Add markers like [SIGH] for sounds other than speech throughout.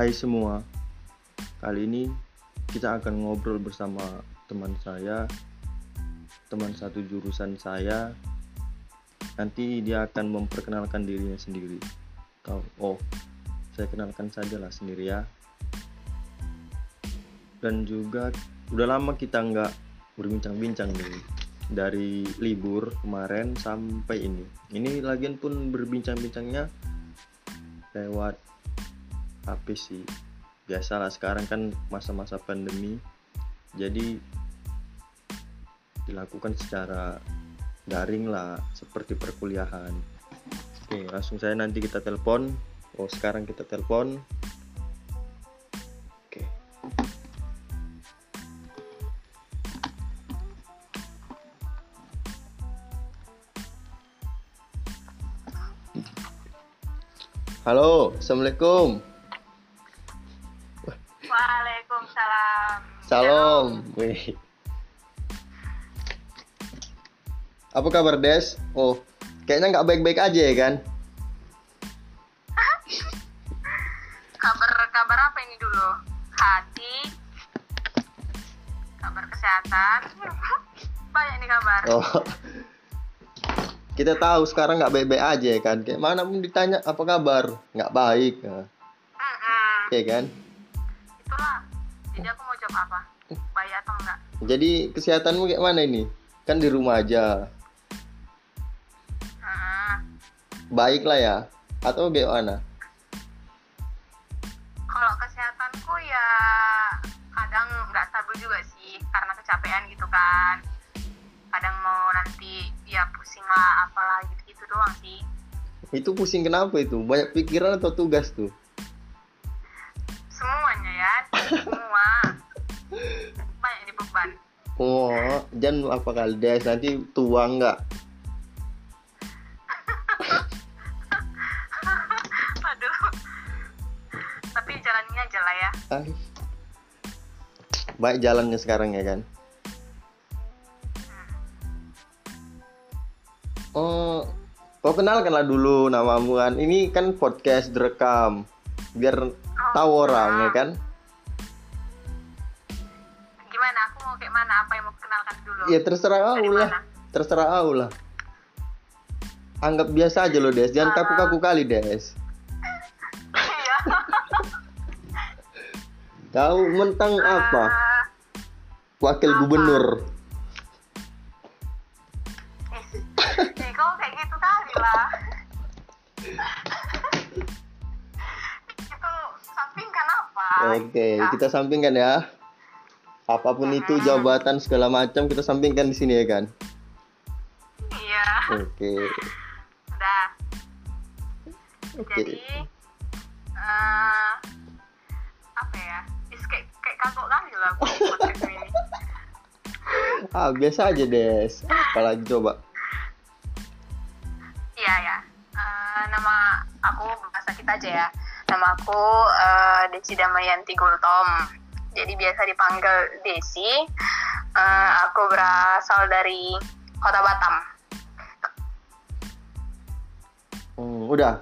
Hai semua, kali ini kita akan ngobrol bersama teman saya, teman satu jurusan saya. Nanti dia akan memperkenalkan dirinya sendiri. Kau, oh, saya kenalkan saja lah sendiri ya. Dan juga udah lama kita nggak berbincang-bincang nih dari libur kemarin sampai ini. Ini lagian pun berbincang-bincangnya lewat HP sih biasalah sekarang kan masa-masa pandemi. Jadi dilakukan secara daring lah seperti perkuliahan. Oke langsung saya nanti kita telepon. Oh sekarang kita telepon. Oke. Halo assalamualaikum Salam. Wih. Apa kabar Des? Oh, kayaknya nggak baik-baik aja ya kan? Kabar kabar apa ini dulu? Hati. Kabar kesehatan. [LAUGHS] Banyak nih kabar. Oh. Kita tahu sekarang nggak baik-baik aja ya kan? Kayak mana pun ditanya apa kabar? Nggak baik. Nah, Mm-mm. ya kan? Itulah. Jadi aku jawab apa? Baik atau enggak? Jadi kesehatanmu kayak mana ini? Kan di rumah aja. Mm-mm. Baik lah ya? Atau kayak mana? Kalau kesehatanku ya kadang nggak stabil juga sih karena kecapean gitu kan. Kadang mau nanti ya pusing lah apalah gitu-gitu doang sih. Itu pusing kenapa itu? Banyak pikiran atau tugas tuh? Semuanya ya, [LAUGHS] semua. Banyak beban. Oh, jangan apa kali Des nanti tua nggak? [LAUGHS] Aduh. Tapi jalannya aja lah ya. Ay. Baik jalannya sekarang ya kan. Oh, kau kenalkanlah dulu namamu kan. Ini kan podcast direkam biar tahu orang ya kan. Ya terserah Dari aku lah. mana? Terserah aku lah. Anggap biasa aja loh Des, jangan kaku-kaku kali Des. Iya. Tahu mentang apa? Ah, Wakil Apa? gubernur. eh, kau kayak gitu kali lah. Oke, Ya. kita sampingkan ya. Apa pun itu jabatan segala macam kita sampingkan di sini ya kan. Iya. Oke. Udah. Oke. Jadi eh apa ya? Is kayak kayak kagok kali lah aku ini. Ah, biasa aja, Des. Apalagi coba. Iya ya. Eh, nama aku bahasa kita aja ya. Nama aku eh, Desi Damayanti Gultom. Jadi biasa dipanggil Desi. Eh, aku berasal dari Kota Batam. Hmm, udah.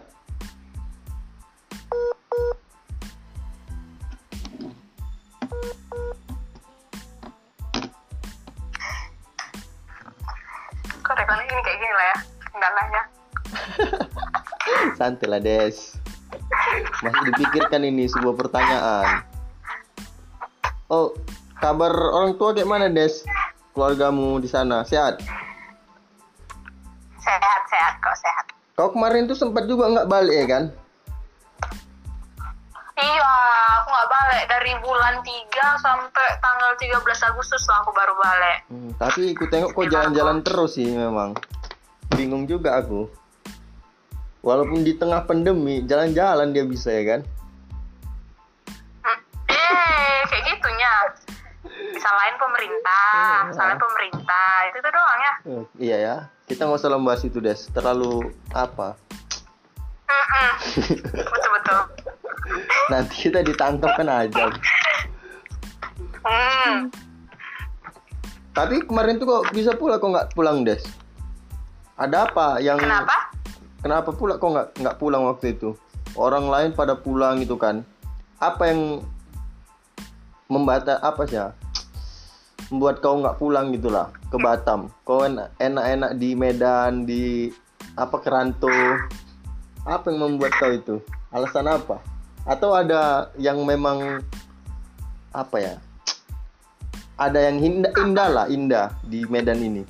Kok ini kayak gini lah ya? Enggak lah ya. [LAUGHS] Santai lah, Des. Masih dipikirkan ini sebuah pertanyaan. Oh, kabar orang tua kayak mana, Des? Keluargamu di sana sehat? Sehat, sehat kok sehat. Kau kemarin tuh sempat juga nggak balik ya kan? Iya, aku nggak balik dari bulan 3 sampai tanggal 13 Agustus lah aku baru balik. Hmm, tapi aku tengok kok jalan-jalan terus sih memang. Bingung juga aku. Walaupun di tengah pandemi, jalan-jalan dia bisa ya kan? Pemerintah, Iya. salahin pemerintah. Itu tuh doang ya. Eh, iya ya. Kita nggak usah membahas itu des. Terlalu apa? Mm-mm. Betul-betul. [LAUGHS] Nanti kita ditangkap kan aja. Hmm. Tapi kemarin tuh kok bisa pula kok nggak pulang des? Ada apa yang Kenapa? kenapa pula kok nggak nggak pulang waktu itu? Orang lain pada pulang gitu kan? apa yang membata apa sih ya membuat kau nggak pulang gitulah ke Batam. Kau enak- enak-enak di Medan di apa Keranto. Apa yang membuat kau itu? Alasan apa? Atau ada yang memang apa ya? Ada yang indah, indah lah indah di Medan ini?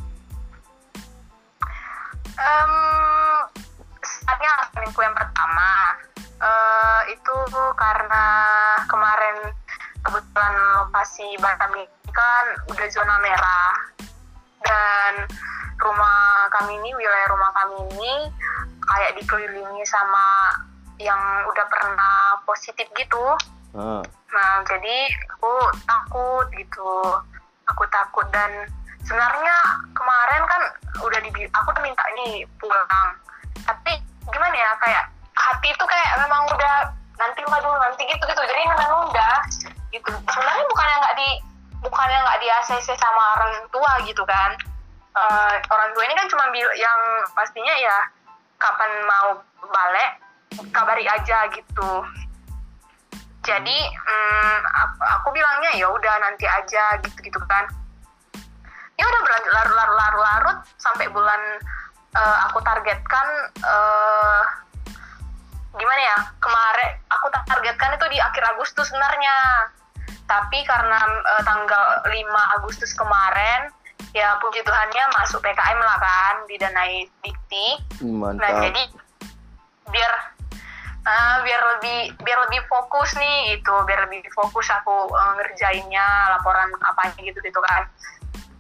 Em, saatnya alasanku yang pertama. Eh, itu karena kemarin kebetulan lokasi Batam ini kan udah zona merah dan rumah kami ini wilayah rumah kami ini kayak dikelilingi sama yang udah pernah positif gitu ah, Nah, jadi aku takut gitu. Aku takut dan sebenarnya kemarin kan udah di aku udah minta nih pulang. Tapi gimana ya kayak hati itu kayak memang udah nanti mah dulu nanti gitu gitu. Jadi memang udah gitu. Sebenarnya bukannya nggak di bukannya nggak di ACC sama orang tua gitu kan. Eh, orang tua ini kan cuma yang pastinya ya kapan mau balik kabari aja gitu. Jadi mm, aku, bilangnya ya udah nanti aja gitu gitu kan. Ya udah berlanjut larut larut larut larut sampai bulan eh, aku targetkan eh gimana ya kemarin aku targetkan itu di akhir Agustus sebenarnya tapi karena eh, tanggal 5 Agustus kemarin ya puji Tuhannya masuk PKM lah kan didanai dikti. Nah mantap. jadi biar eh, biar lebih biar lebih fokus nih gitu, biar lebih fokus aku eh, ngerjainnya laporan apa gitu gitu kan.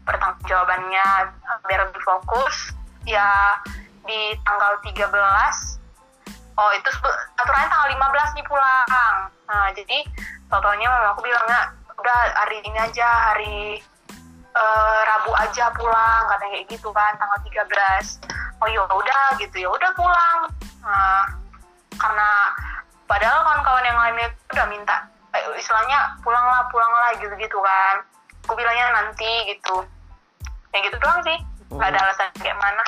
Pertanggung jawabannya biar lebih fokus. Ya di tanggal 13 oh itu aturannya tanggal 15 nih pulang nah jadi totalnya memang aku bilangnya udah hari ini aja hari eh, Rabu aja pulang katanya kayak gitu kan tanggal 13 oh ya udah gitu ya udah pulang. Nah, karena padahal kawan-kawan yang lainnya udah minta eh, istilahnya pulanglah pulanglah gitu gitu kan. Aku bilangnya nanti gitu. Kayak gitu doang sih. Nggak ada alasan kayak mana.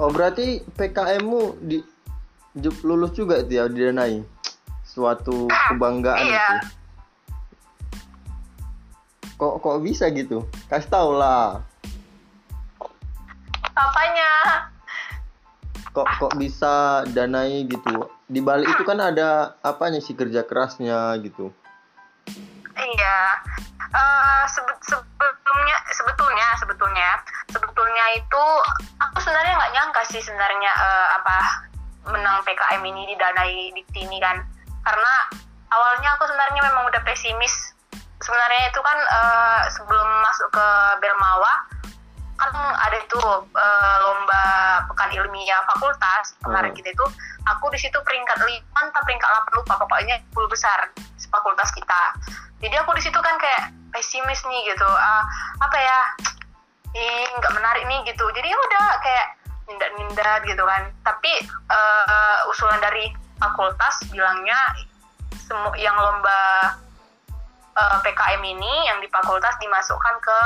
Oh berarti PKM-mu di ju- lulus juga itu ya didanai suatu kebanggaan Iya. itu kok kok bisa gitu? Kasih tau lah. Apanya? Kok kok bisa danai gitu? Di balik itu kan ada apanya sih kerja kerasnya gitu? Iya, Eh, sebe- sebetulnya sebetulnya sebetulnya. Sebetulnya itu aku sebenarnya nggak nyangka sih sebenarnya eh, apa menang PKM ini didanai dikti ini kan karena awalnya aku sebenarnya memang udah pesimis. Sebenarnya itu kan eh, sebelum masuk ke Belmawa kan ada itu eh, lomba pekan ilmiah fakultas kemarin Hmm. kita itu. Aku di situ peringkat lima entah peringkat 8 lupa pokoknya 10 besar fakultas kita. Jadi aku di situ kan kayak pesimis nih gitu. Ah, apa ya? Ih nggak menarik nih gitu. Jadi ya udah kayak nindat-nindat gitu kan. Tapi eh, usulan dari fakultas bilangnya semua yang lomba eh, PKM ini yang di fakultas dimasukkan ke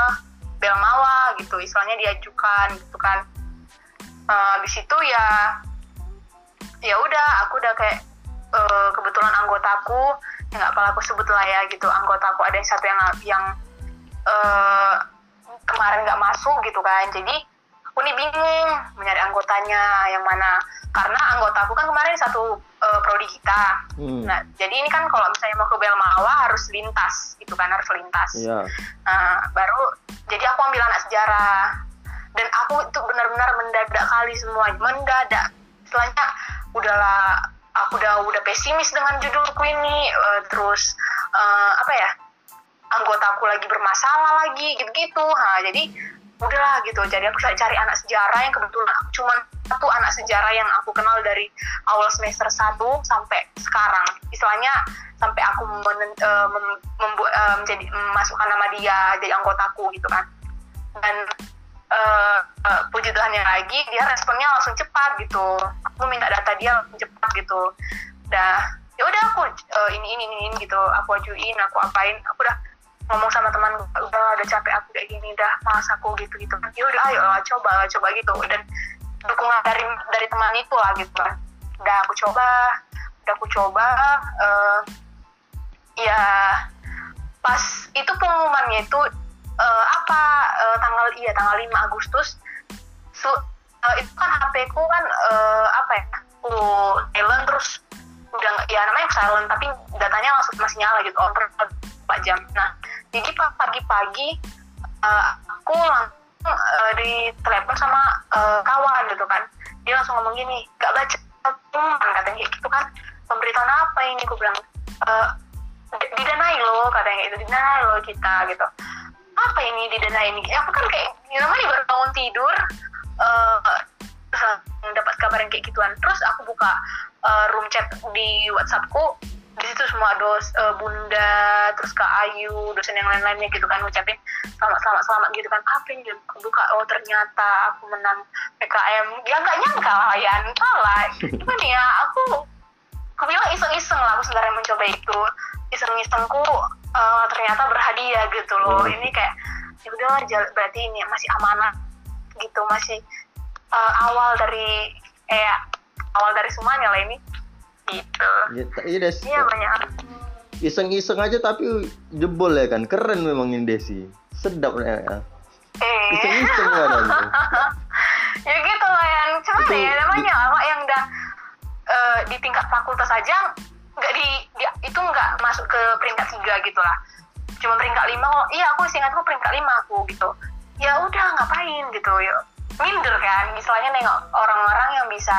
Belmawa gitu istilahnya diajukan gitu kan. Eh, di situ ya ya udah aku udah kayak eh, kebetulan anggotaku yang nggak apa aku sebut lah ya gitu anggotaku ada yang satu yang yang eh, kemarin nggak masuk gitu kan. Jadi aku nih bingung mencari anggotanya yang mana. Karena anggotaku kan kemarin satu eh, prodi kita. Hmm. nah jadi ini kan kalau misalnya mau ke Belmawa harus lintas gitu kan harus lintas. Iya. Nah, baru jadi aku ambil anak sejarah. Dan aku itu benar-benar mendadak kali semua mendadak. Setelahnya udahlah aku udah udah pesimis dengan judulku ini eh, terus eh, apa ya anggotaku lagi bermasalah lagi gitu-gitu. Ha jadi udahlah gitu. Jadi aku cari anak sejarah yang kebetulan aku cuman satu anak sejarah yang aku kenal dari awal semester 1 sampai sekarang. Istilahnya sampai aku men- eh, mem- eh, menjadi memasukkan nama dia jadi anggotaku gitu kan. Dan eh, eh, puji Tuhannya lagi dia responnya langsung cepat gitu. Aku minta data dia langsung cepat gitu. Dah ya udah aku eh, ini ini ini gitu. Aku ajuin aku apain. Aku udah ngomong sama teman udah udah capek aku kayak gini dah malas aku gitu gitu ya udah ayo lah coba lah coba gitu. Dan dukungan dari dari teman itu lah gitu kan udah aku coba udah aku coba eh, ya pas itu pengumumannya itu uh, apa uh, tanggal iya tanggal 5 Agustus so, uh, itu kan HP ku kan uh, apa ya aku silent terus udah ya namanya silent tapi datanya langsung masih nyala gitu on empat jam. Nah jadi pagi-pagi uh, aku langsung uh, di telepon sama uh, kawan gitu kan. Dia langsung ngomong gini gak baca pengumuman katanya gitu kan. Pemberitahuan apa ini? Aku bilang uh, didanai loh katanya itu didanai loh kita gitu. Apa ini didanai ini? Aku kan kayak namanya baru bangun tidur uh, dapat kabar yang kayak gituan. Terus aku buka uh, room chat di WhatsAppku. Di situ semua dos uh, bunda terus kak Ayu dosen yang lain-lainnya gitu kan ngucapin selamat selamat selamat gitu kan. Apa yang buka oh ternyata aku menang PKM ya nggak nyangka lah ya salah gimana ya aku aku bilang iseng-iseng lah aku sebenarnya mencoba itu. Iseng-isengku uh, ternyata berhadiah gitu loh. Hmm. ini kayak ya udahlah berarti ini masih amanah gitu masih uh, awal dari eh awal dari semuanya lah ini. Gitu. Ya, iya des. Iya banyak. Iseng-iseng aja tapi jebol ya kan. Keren memang ini Desi. Sedap ya eh. iseng-iseng kan [LAUGHS] ya gitu lah yang cuman ya namanya apa yang udah uh, di tingkat fakultas aja nggak di, di itu nggak masuk ke peringkat tiga gitu lah. Cuma peringkat lima oh iya aku singkatku peringkat lima aku gitu. Ya udah ngapain gitu. Ya minder kan. Istilahnya nengok orang-orang yang bisa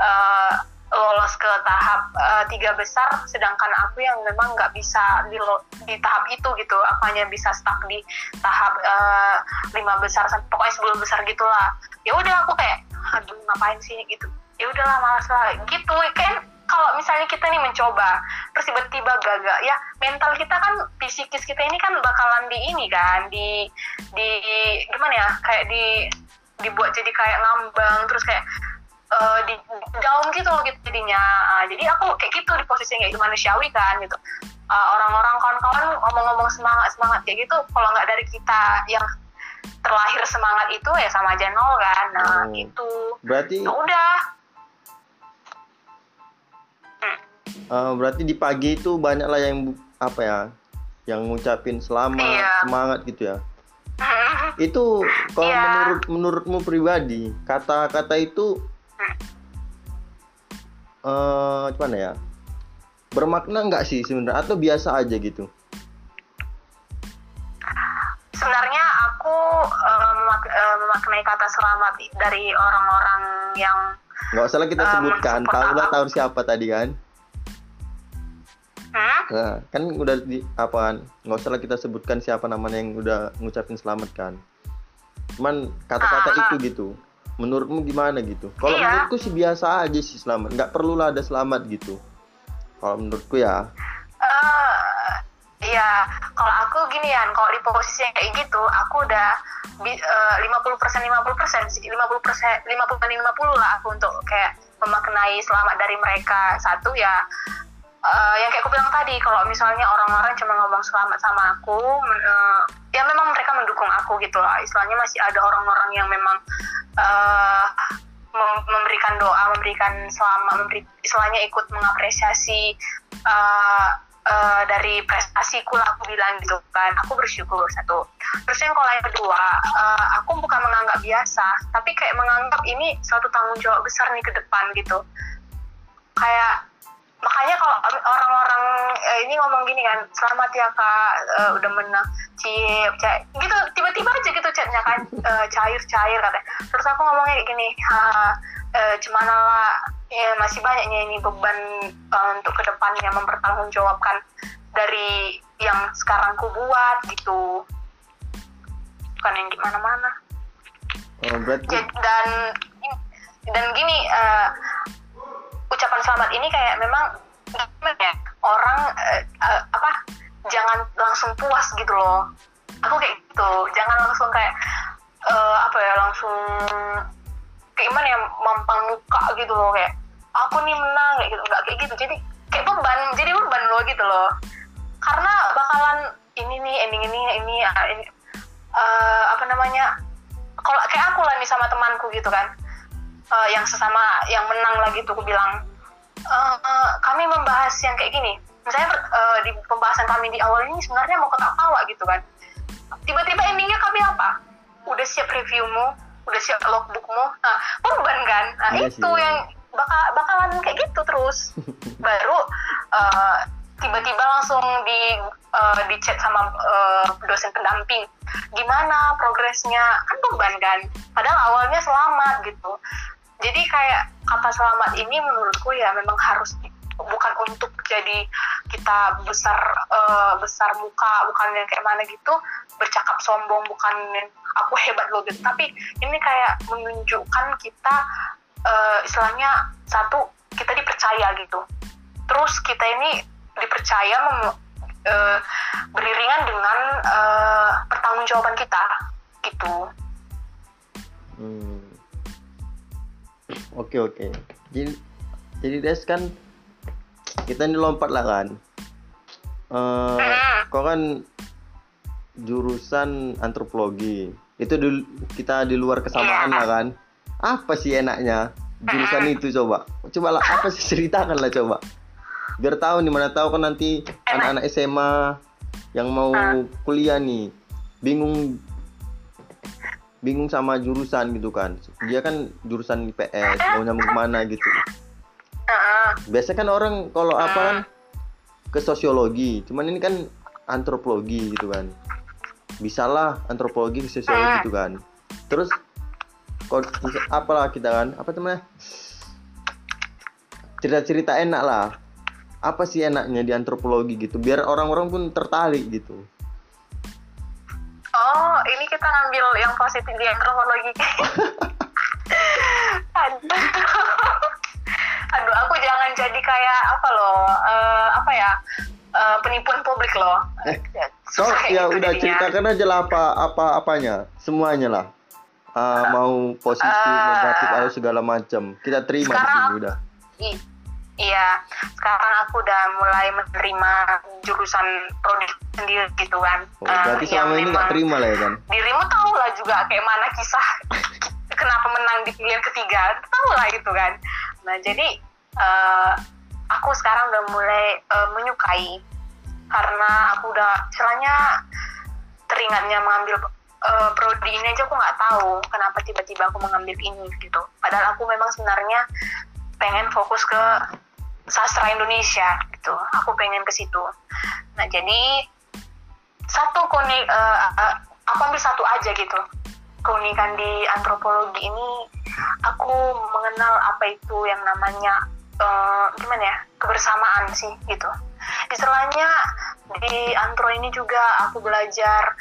uh, lolos ke tahap uh, tiga besar sedangkan aku yang memang nggak bisa di, di tahap itu gitu. Aku hanya bisa stuck di tahap uh, lima besar pokoknya sebelum besar gitulah. Ya udah aku kayak aduh ngapain sih? gitu. Ya udahlah malas lah. Gitu kan kalau misalnya kita nih mencoba terus tiba-tiba gagal ya mental kita kan psikis kita ini kan bakalan di ini kan di di gimana ya kayak di dibuat jadi kayak ngambang terus kayak uh, di down gitu loh gitu jadinya uh, jadi aku kayak gitu di posisi kayak itu manusiawi kan gitu uh, orang-orang kawan-kawan ngomong-ngomong semangat semangat kayak gitu kalau nggak dari kita yang terlahir semangat itu ya sama aja nol kan nah oh. gitu berarti nah, udah uh, berarti di pagi itu banyak lah yang apa ya yang ngucapin selamat iya. semangat gitu ya [LAUGHS] itu kalau yeah. menurut menurutmu pribadi kata-kata itu uh, gimana ya? Bermakna nggak sih sebenarnya? Atau biasa aja gitu? Sebenarnya aku uh, memak uh, memaknai kata selamat dari orang-orang yang nggak usah kita sebutkan. tahu lah tahu siapa tadi kan? Nah, kan udah di apa nggak usah kita sebutkan siapa namanya yang udah ngucapin selamat kan. Cuman kata-kata uh, itu gitu. Menurutmu gimana gitu? Kalau iya. menurutku sih biasa aja sih selamat. Nggak perlu lah ada selamat gitu. Kalau menurutku ya. Uh, iya, kalau aku gini ya, kalau di posisi yang kayak gitu, aku udah eh, lima puluh persen lima puluh persen lima puluh persen lima puluh lima puluh lah aku untuk kayak memaknai selamat dari mereka satu ya uh, yang kayak aku bilang tadi kalau misalnya orang-orang cuma ngomong selamat sama aku uh, ya memang mereka mendukung aku gitu lah. Istilahnya masih ada orang-orang yang memang uh, memberikan doa memberikan selamat memberi istilahnya ikut mengapresiasi uh, uh, dari prestasiku lah aku bilang gitu kan. Aku bersyukur satu. Terus yang kalau yang kedua uh, aku bukan menganggap biasa tapi kayak menganggap ini suatu tanggung jawab besar nih ke depan gitu. Kayak makanya kalau orang-orang eh, ini ngomong gini kan selamat ya kak. Uh, udah menang. Cip cair gitu tiba-tiba aja gitu chatnya kan. Uh, cair cair katanya. Terus aku ngomongnya kayak gini ha uh, cuman lah ya, masih banyaknya ini beban uh, untuk ke depannya mempertanggungjawabkan dari yang sekarang ku buat gitu. Bukan yang gimana-mana. Oh, berarti... dan dan gini uh, ucapan selamat. Ini kayak memang gimana ya? Orang uh, apa jangan langsung puas gitu loh. Aku kayak gitu. Jangan langsung kayak uh, apa ya langsung kayak gimana ya mampang muka gitu loh. Kayak aku nih menang kayak gitu. Nggak kayak gitu. Jadi kayak beban. Jadi beban loh gitu loh. Karena bakalan ini nih ending ini ini, ini uh, apa namanya kalau kayak aku lah nih sama temanku gitu kan uh, yang sesama yang menang lagi tuh aku bilang uh, uh, kami membahas yang kayak gini. Misalnya uh, di pembahasan kami di awal ini sebenarnya mau ketawa gitu kan. Tiba-tiba endingnya kami apa? Udah siap reviewmu udah siap logbookmu nah korban kan? Nah Iya itu sih. yang bakal bakalan kayak gitu terus. [LAUGHS] Baru uh, tiba-tiba langsung di uh, di chat sama uh, dosen pendamping. Gimana progresnya? Kan beban kan? Padahal awalnya selamat gitu jadi kayak kata selamat ini menurutku ya memang harus bukan untuk jadi kita besar eh, besar muka bukan yang kayak mana gitu bercakap sombong bukan yang aku hebat loh gitu. Tapi ini kayak menunjukkan kita eh, istilahnya satu kita dipercaya gitu. Terus kita ini dipercaya mem- eh, beriringan dengan eh, pertanggungjawaban kita gitu. Hmm. Oke oke. Jadi jadi Des kan kita ini lompat lah kan. Eh, Mm. kau kan jurusan antropologi. Itu di, kita di luar kesamaan lah kan. Apa sih enaknya jurusan itu coba? Coba lah apa sih ceritakan lah coba. Biar tahu nih mana tahu kan nanti anak-anak SMA yang mau kuliah nih bingung bingung sama jurusan gitu kan. Dia kan jurusan IPS mau nyambung ke mana gitu. Biasa kan orang kalau apa kan ke sosiologi. Cuman ini kan antropologi gitu kan. Bisalah antropologi ke sosiologi gitu kan. Terus kok apalah kita kan apa temennya cerita-cerita enak lah. Apa sih enaknya di antropologi gitu? Biar orang-orang pun tertarik gitu kita ngambil yang positif di antropologi. [LAUGHS] Aduh. Aduh, aku jangan jadi kayak apa loh, eh, apa ya, eh, penipuan publik loh. Eh, Kau Susah ya gitu udah jadinya. ceritakan aja lah apa apa apanya semuanya lah Ah, mau positif Eh, negatif atau segala macam kita terima di sekarang- sini udah I- iya, sekarang aku udah mulai menerima jurusan prodi sendiri gitu kan. oh, berarti yang selama ini nggak terima lah ya kan dirimu tahu lah juga kayak mana kisah [LAUGHS] kenapa menang di pilihan ketiga. Tahu lah gitu kan. Nah jadi eh, aku sekarang udah mulai eh, menyukai. Karena aku udah istilahnya teringatnya mengambil eh, prodi ini aja aku nggak tahu kenapa tiba-tiba aku mengambil ini gitu. Padahal aku memang sebenarnya pengen fokus ke sastra Indonesia gitu. Aku pengen ke situ. Nah jadi satu koni eh, eh, aku ambil satu aja gitu. Keunikan di antropologi ini aku mengenal apa itu yang namanya eh, gimana ya kebersamaan sih gitu. Istilahnya di antro ini juga aku belajar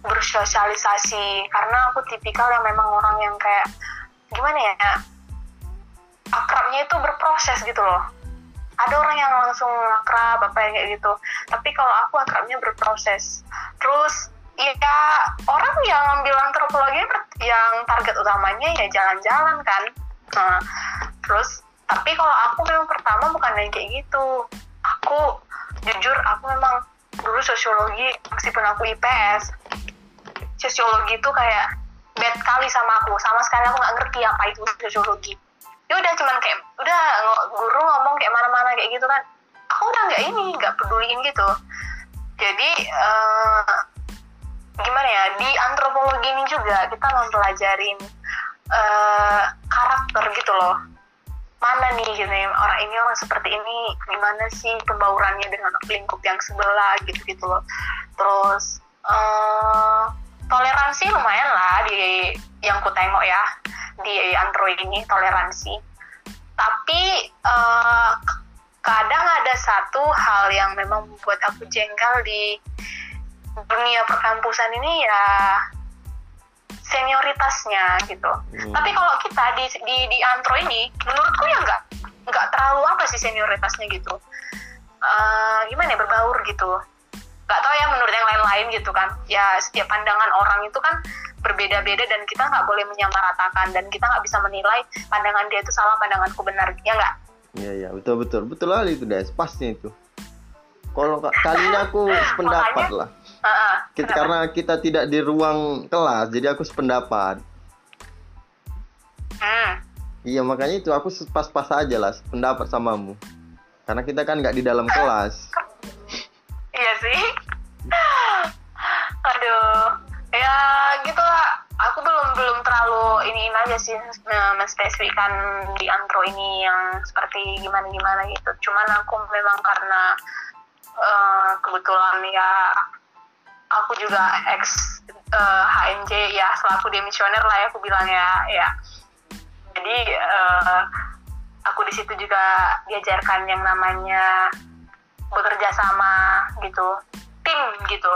bersosialisasi karena aku tipikal yang memang orang yang kayak gimana ya akrabnya itu berproses gitu loh ada orang yang langsung akrab apa yang kayak gitu. Tapi kalau aku akrabnya berproses. Terus ya orang yang ambil antropologi yang target utamanya ya jalan-jalan kan. Nah, terus tapi kalau aku memang pertama bukan yang kayak gitu. Aku jujur aku memang dulu sosiologi meskipun aku IPS sosiologi itu kayak bad kali sama aku. Sama sekali aku nggak ngerti apa itu sosiologi ya udah cuman kayak udah guru ngomong kayak mana-mana kayak gitu kan. Aku udah nggak ini nggak peduliin gitu. Jadi eh, gimana ya di antropologi ini juga kita mempelajarin eh, karakter gitu loh. Mana nih gitu ya, orang ini orang seperti ini gimana sih pembaurannya dengan lingkup yang sebelah gitu gitu loh. Terus eh, toleransi lumayan lah di yang ku tengok ya di antro ini toleransi. Tapi k- kadang ada satu hal yang memang membuat aku jengkel di dunia perkampusan ini ya senioritasnya gitu. Hmm. tapi kalau kita di di di antro ini menurutku ya nggak nggak terlalu apa sih senioritasnya gitu. Eh, gimana ya berbaur gitu. Nggak tahu ya menurut yang lain-lain gitu kan. Ya setiap pandangan orang itu kan berbeda-beda dan kita nggak boleh menyamaratakan dan kita nggak bisa menilai pandangan dia itu salah pandanganku benar. Ya nggak? Iya iya. Betul betul. Betul lah itu deh pasnya itu. Kalau [LAUGHS] kalinya aku sependapat lah. Uh, uh, kita, karena kita tidak di ruang kelas jadi aku sependapat. Hmm. iya makanya itu aku pas-pas aja lah sependapat samamu. Karena kita kan nggak di dalam kelas. [LAUGHS] Iya sih. [LAUGHS] Aduh ya gitu lah. Aku belum belum terlalu ini aja sih menspesifikkan di antro ini yang seperti gimana gimana gitu. Cuman aku memang karena uh, kebetulan ya aku juga ex eh, uh, HMJ ya selaku demisioner lah ya aku bilang ya ya. Jadi uh, aku di situ juga diajarkan yang namanya bekerja sama gitu tim gitu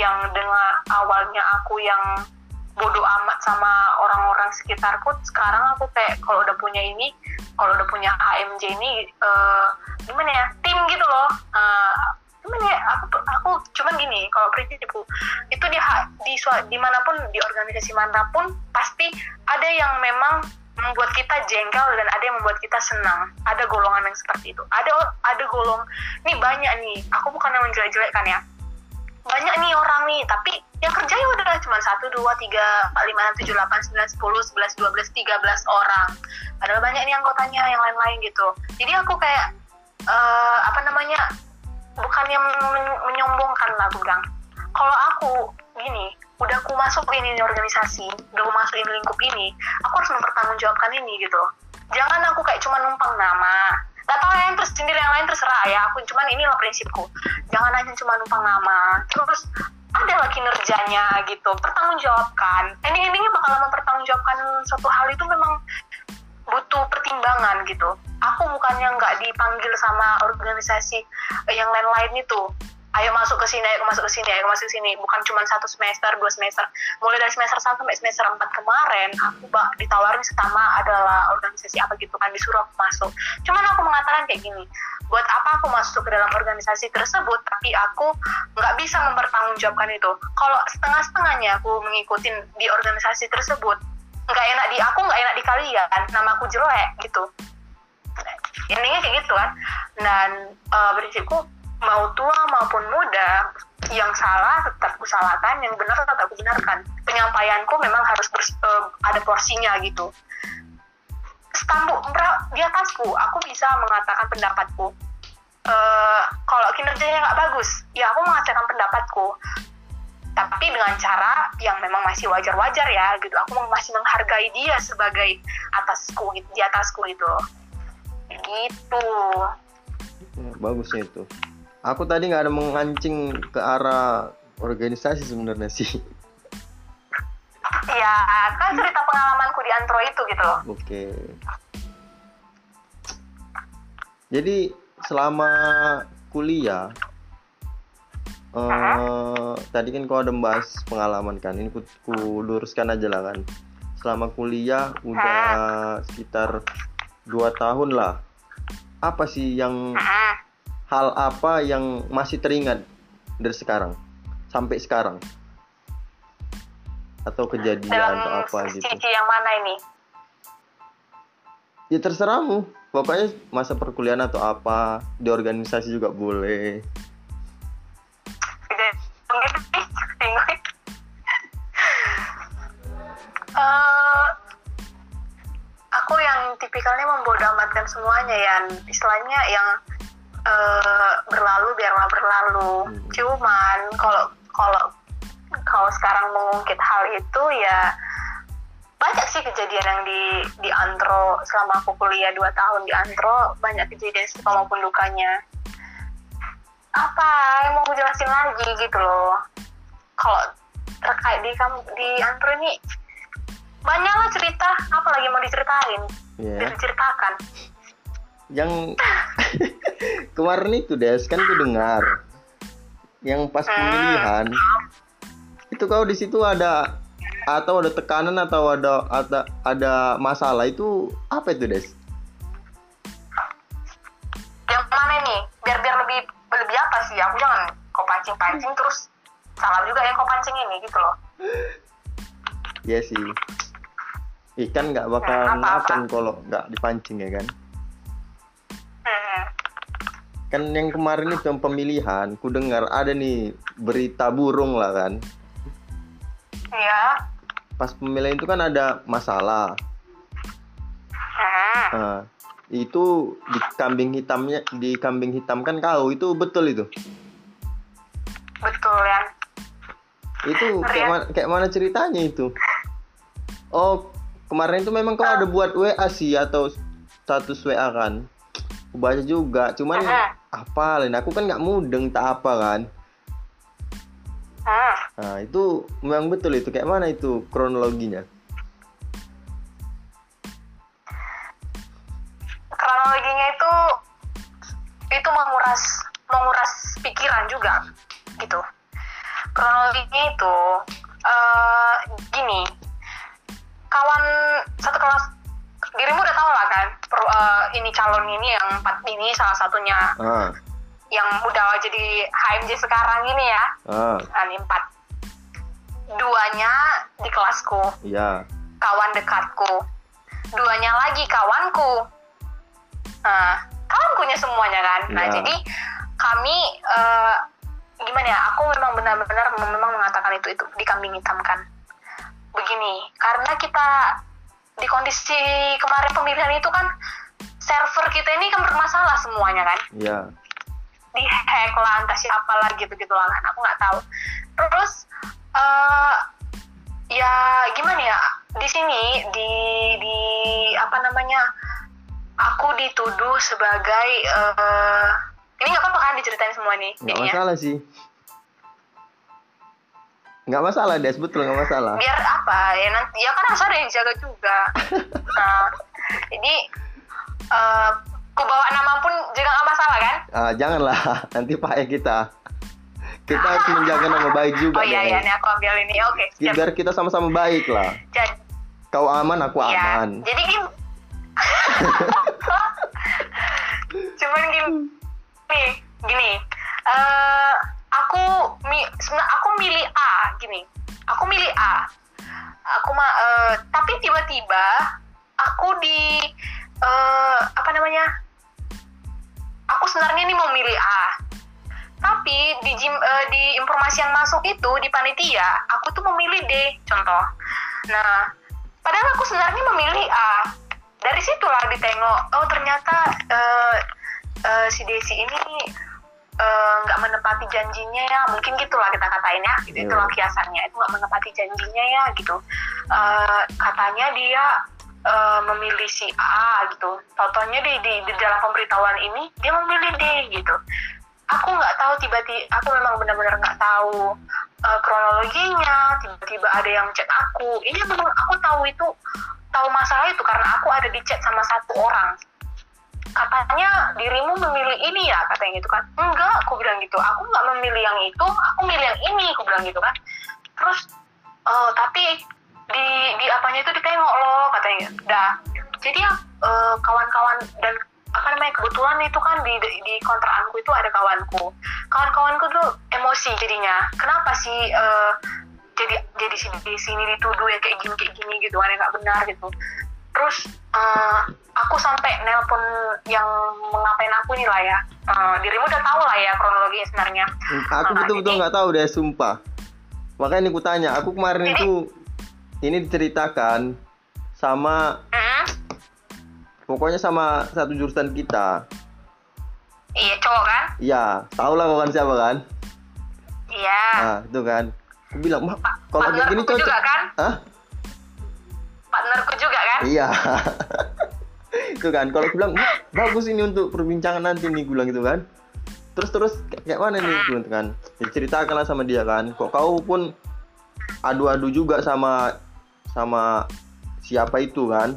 yang dengan awalnya aku yang bodoh amat sama orang-orang sekitarku sekarang aku kayak kalau udah punya ini kalau udah punya HMJ ini eh, gimana ya tim gitu loh. Eh, gimana ya aku aku cuman gini kalau prinsipku itu di di di mana pun di organisasi mana pun pasti ada yang memang membuat kita jengkel dan ada yang membuat kita senang. Ada golongan yang seperti itu. Ada ada golong nih banyak nih. Aku bukan menjelek-jelekkan ya banyak nih orang nih tapi yang kerja ya udah cuma satu dua tiga empat lima enam tujuh delapan sembilan sepuluh sebelas dua belas tiga belas orang. Padahal banyak nih anggotanya yang lain-lain gitu. Jadi aku kayak eh, apa namanya bukan yang men- menyombongkan lah aku kalau aku gini udah aku masuk ini organisasi udah aku masuk ini lingkup ini aku harus mempertanggungjawabkan ini gitu. Jangan aku kayak cuma numpang nama Gak tau yang terus sendiri yang lain terserah ya aku cuman inilah prinsipku. Jangan hanya cuma numpang nama terus ada lah kinerjanya gitu pertanggungjawabkan. Ending-endingnya bakal mempertanggungjawabkan suatu hal itu memang butuh pertimbangan gitu. Aku bukannya nggak dipanggil sama organisasi yang lain-lain itu ayo masuk ke sini ayo masuk ke sini ayo masuk ke sini. Bukan cuma satu semester dua semester. Mulai dari semester 1 sampai semester 4 kemarin aku bak ditawarin pertama adalah organisasi apa gitu kan disuruh aku masuk. Cuman aku mengatakan kayak gini buat apa aku masuk ke dalam organisasi tersebut tapi aku nggak bisa mempertanggungjawabkan itu. Kalau setengah-setengahnya aku mengikuti di organisasi tersebut nggak enak di aku nggak enak di kalian nama aku jelek gitu. Intinya kayak gitu kan. Dan eh, prinsipku mau tua maupun muda yang salah tetap aku salahkan yang benar tetap aku benarkan penyampaianku memang harus bers- eh, ada porsinya gitu. Bra- di atasku aku bisa mengatakan pendapatku. Eh, kalau kinerjanya nggak bagus ya aku mengatakan pendapatku. Tapi dengan cara yang memang masih wajar-wajar ya gitu. Aku masih menghargai dia sebagai atasku gitu, di atasku itu gitu. Ya, bagusnya itu aku tadi nggak ada mengancing ke arah organisasi sebenarnya sih. Ya kan cerita pengalamanku di antro itu gitu. Loh oke. Jadi selama kuliah eh tadi kan kau ada bahas pengalaman kan? Ini ku, ku luruskan aja lah kan. Selama kuliah udah sekitar dua tahun lah. Apa sih yang Mm-mm. Hal apa yang masih teringat dari sekarang sampai sekarang? Atau kejadian dalam atau apa gitu? sisi yang mana ini? Ya terserahmu pokoknya masa perkuliahan atau apa di organisasi juga boleh. Eh, aku yang tipikalnya membodoh amatkan semuanya ya istilahnya yang eh, berlalu biarlah berlalu. Hmm. cuman kalau kalau kalau sekarang mengungkit hal itu ya banyak sih kejadian yang di di antro selama aku kuliah 2 tahun di antro banyak kejadian suka maupun dukanya. Apa? Yang mau aku jelasin lagi gitu loh. Kalau terkait di kamu di antro ini banyak lah cerita apa lagi mau diceritain? Ya diceritakan. Yang [LAUGHS] kemarin itu des kan ku dengar. Yang pas pemilihan. Itu kau di situ ada atau ada tekanan atau ada ada ada masalah itu apa itu des? Yang mana nih? Biar biar lebih lebih apa sih? Aku jangan kau pancing pancing terus. Salah juga yang kau pancing ini gitu loh. Ya sih. Ikan nggak bakal Nah, makan kalau nggak dipancing ya kan. Kan yang kemarin itu yang pemilihan ku dengar ada nih berita burung lah kan. Ya pas pemilihan itu kan ada masalah. Hmm. Nah, itu di kambing hitamnya di kambing hitam kan kau itu betul itu? Betul ya. Itu kayak Rian. mana kayak mana ceritanya itu? Oh kemarin itu memang kau ada buat WA sih atau status WA kan? Aku baca juga cuman Aha. apa lain aku kan nggak mudeng tak apa kan? Hmm. nah itu memang betul itu. Kayak mana itu kronologinya? Kronologinya itu itu menguras menguras pikiran juga gitu. Kronologinya itu eh gini. Kawan satu kelas dirimu udah tahu lah kan per- eh, ini calon ini yang empat ini salah satunya. Ah. Yang udah jadi HMJ sekarang ini ya. Nah, ini empat. Duanya di kelasku. Iya. Kawan dekatku. Duanya lagi kawanku. Nah kawankunya semuanya kan? Nah Iya. jadi kami eh, gimana ya? Aku memang benar-benar memang mengatakan itu itu dikambing hitamkan begini karena kita di kondisi kemarin pemilihan itu kan server kita ini kan bermasalah semuanya kan? Iya. Dihack lah entah siapa lah gitu gitu lah. Kan aku nggak tahu. Terus eh ya gimana ya? Di sini di di apa namanya? Aku dituduh sebagai eh ini nggak apa-apa kan diceritain semua nih nggak masalah sih nggak masalah des betul nggak masalah. Biar apa? Ya nanti ya kan harus ada yang jaga juga. [LAUGHS] Nah jadi eh ku bawa nama pun juga nggak masalah kan? Ah, janganlah [LAUGHS] nanti pakai kita. Kita harus menjaga nama baik juga oh iya iya nih aku ambil ini. Oke siap. Biar kita sama-sama baik lah. Jadi kau aman aku Iya, aman. Jadi gini. [LAUGHS] Cuman gini, gini. eh aku mi, sebenarnya aku milih A, gini. Aku milih A. Aku mah, eh, tapi tiba-tiba aku di eh apa namanya? Aku sebenarnya ini mau milih A. Tapi di jim, eh, di informasi yang masuk itu di panitia, aku tuh memilih D, contoh. Nah, padahal aku sebenarnya memilih A. Dari situlah ditengok, oh ternyata eh, eh, si Desi ini eh, nggak menepati janjinya ya, mungkin gitulah kita katain ya, gitu Iya. itulah kiasannya, itu nggak menepati janjinya ya, gitu. Eh, katanya dia eh, memilih si A gitu, totonya di, di di dalam pemberitahuan ini dia memilih D gitu. Aku nggak tahu tiba-tiba, aku memang benar-benar nggak tahu eh, kronologinya tiba-tiba ada yang chat aku ini memang aku tahu itu tahu masalah itu karena aku ada di chat sama satu orang katanya dirimu memilih ini ya katanya gitu kan. Enggak aku bilang gitu. Aku nggak memilih yang itu aku milih yang ini aku bilang gitu kan. Terus eh, tapi di di apanya itu ditengok loh katanya. Dah. Jadi ya eh, kawan-kawan dan apa namanya kebetulan itu kan di di kontrakanku itu ada kawanku. Kawan-kawanku tuh emosi jadinya. Kenapa sih eh, jadi jadi sini di sini dituduh ya kayak gini kayak gini gitu kan yang nggak benar gitu terus eh, aku sampai nelpon yang mengapain aku nih lah ya. Eh, dirimu udah tahu lah ya kronologinya sebenarnya. Aku Ah, betul-betul nggak tahu deh sumpah. Makanya ini ku tanya aku kemarin Jadi- itu ini diceritakan sama Hmm, pokoknya sama satu jurusan kita. Iya cowok kan? Iya tahu lah kau kan siapa kan? Iya. Nah itu kan. Aku bilang "Mak, Pa- kalau kayak gini cocok juga kan? Hah? Partnerku juga kan iya [LAUGHS] itu kan kalau aku bilang "Mak, bagus ini untuk perbincangan nanti nih gue bilang gitu kan terus terus kayak mana nih gue kan diceritakan lah sama dia kan kok kau pun adu-adu juga sama sama siapa itu kan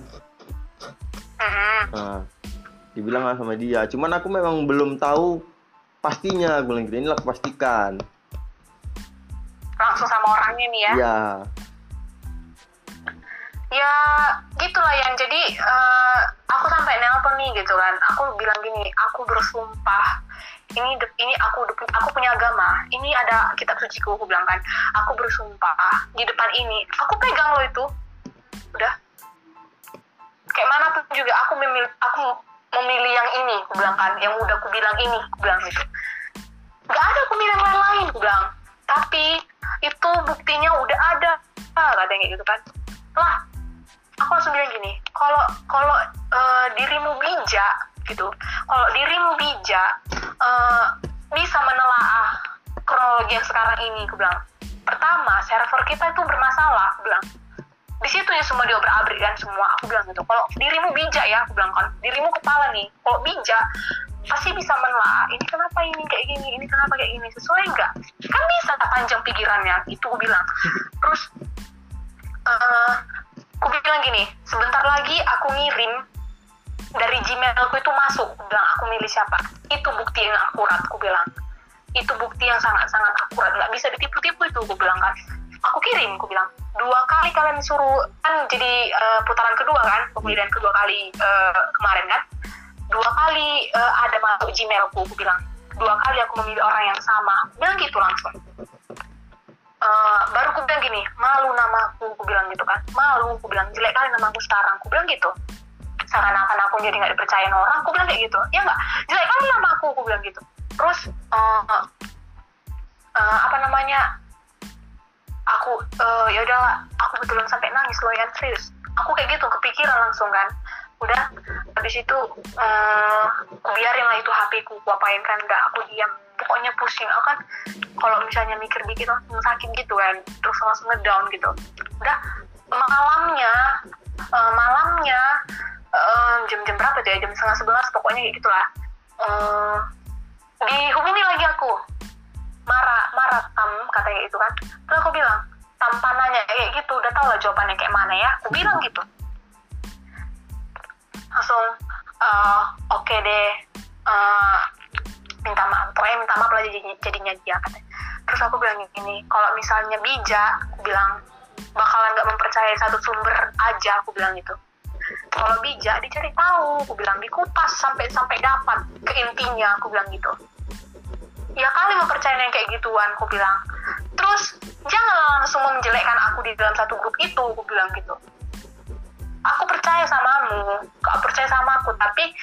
Mhm. Nah, dibilang lah sama dia. Cuman aku memang belum tahu pastinya. Gue bilang gitu, inilah aku pastikan. langsung sama orangnya nih ya Iya. Ya gitulah yang jadi eh, aku sampai nelpon nih gitu kan. Aku bilang gini aku bersumpah. Ini ini aku aku punya agama. Ini ada kitab suciku aku bilang kan. Aku bersumpah di depan ini. Aku pegang loh itu. Udah. Kayak mana pun juga aku memilih aku memilih yang ini aku bilang kan. Yang udah aku bilang ini aku bilang gitu. Nggak ada aku milih yang lain-lain aku bilang. Tapi itu buktinya udah ada ah, katanya gitu kan. Lah aku langsung bilang gini kalau kalau eh, dirimu bijak gitu kalau dirimu bijak eh, bisa menelaah kronologi yang sekarang ini aku bilang. Pertama server kita itu bermasalah aku bilang. Di situ ya semua diobrak abrik kan semua aku bilang gitu. Kalau dirimu bijak ya aku bilang kan dirimu kepala nih kalau bijak pasti bisa menelaah. Ini kenapa ini kayak gini ini kenapa kayak gini sesuai enggak kan bisa panjang pikirannya itu aku bilang. Terus uh, aku bilang gini sebentar lagi aku ngirim dari Gmailku itu masuk. Aku bilang aku milih siapa? Itu bukti yang akurat aku bilang. Itu bukti yang sangat-sangat akurat nggak bisa ditipu-tipu itu aku bilang kan. Aku kirim aku bilang. Dua kali kalian suruh kan jadi uh, putaran kedua kan pemilihan kedua kali uh, kemarin kan. Dua kali uh, ada masuk Gmailku aku bilang. Dua kali aku memilih orang yang sama. Bilang gitu langsung uh, baru aku bilang gini malu namaku aku bilang gitu kan. Malu aku bilang jelek kali namaku sekarang aku bilang gitu. Seakan-akan aku jadi nggak dipercayain orang? Aku bilang kayak gitu. Ya nggak jelek kali namaku aku bilang gitu. Terus uh, uh, apa namanya aku uh, ya udahlah aku betulan sampai nangis loh ya serius. Aku kayak gitu kepikiran langsung kan. Udah habis itu uh, biarin lah itu HP ku ku apain kan nggak aku diam pokoknya pusing. Aku kan kalau misalnya mikir dikit langsung sakit gitu kan. Terus langsung ngedown gitu. Udah malamnya uh, malamnya jam-jam uh, berapa tuh ya? Jam setengah sebelas pokoknya kayak gitulah. Uh, dihubungi lagi aku. Marah marah tam katanya itu kan. Terus aku bilang tanpa nanya kayak gitu. Udah tau lah jawabannya kayak mana ya? Aku bilang gitu. Langsung uh, oke okay deh. Uh, minta maaf pokoknya minta maaf lah jadinya, jadinya dia terus aku bilang gini kalau misalnya bijak aku bilang bakalan nggak mempercayai satu sumber aja aku bilang gitu. Kalau bijak dicari tahu aku bilang dikupas sampai sampai dapat ke intinya aku bilang gitu. Ya kali mempercayai yang kayak gituan aku bilang. Terus jangan langsung menjelekkan aku di dalam satu grup itu aku bilang gitu. Aku percaya samamu kau percaya sama aku tapi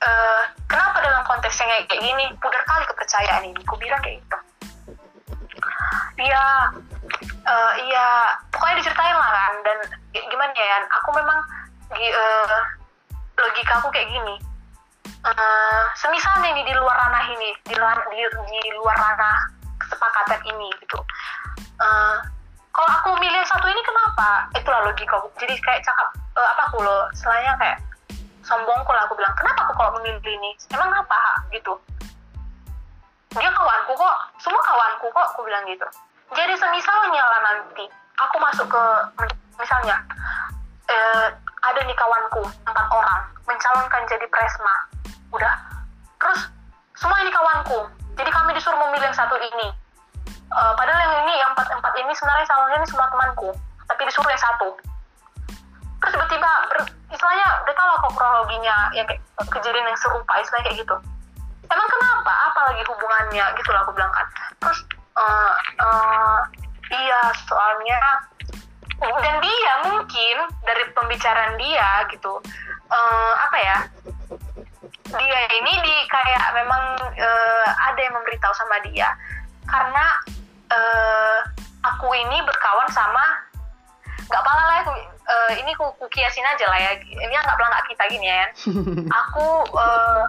uh, kenapa dalam konteks yang kayak gini? Pudar kali kepercayaan ini. Aku bilang kayak gitu. Dia uh, iya. Pokoknya diceritain lah kan dan gimana ya aku memang uh, logika aku kayak gini. Uh, semisalnya ini di luar ranah ini di luar di, di luar ranah kesepakatan ini gitu. Uh, kalau aku milih satu ini kenapa? Itulah logika jadi kayak cakap uh, apa aku loh? Selainnya kayak sombongku lah aku bilang kenapa aku kalau memilih ini? Emang apa gitu. Dia kawanku kok. Semua kawanku kok aku bilang gitu. Jadi semisalnya lah nanti aku masuk ke misalnya uh, ada nih kawanku empat orang mencalonkan jadi presma. Udah. Terus semua ini kawanku. Jadi kami disuruh memilih yang satu ini. Uh, padahal yang ini yang empat empat ini sebenarnya calonnya ini semua temanku. Tapi disuruh yang satu terus tiba-tiba istilahnya udah tahu kok kronologinya yang kejadian yang serupa istilahnya kayak gitu. Emang kenapa? Apa lagi hubungannya? Gitu lah aku bilang kan. Terus uh, uh, iya soalnya dan dia mungkin dari pembicaraan dia gitu uh, apa ya dia ini di kayak memang uh, ada yang memberitahu sama dia. Karena uh, aku ini berkawan sama nggak apa lah uh, ini ku, ku kiasin aja lah ya. Ini nggak pelangak kita gini ya [LAUGHS] aku uh,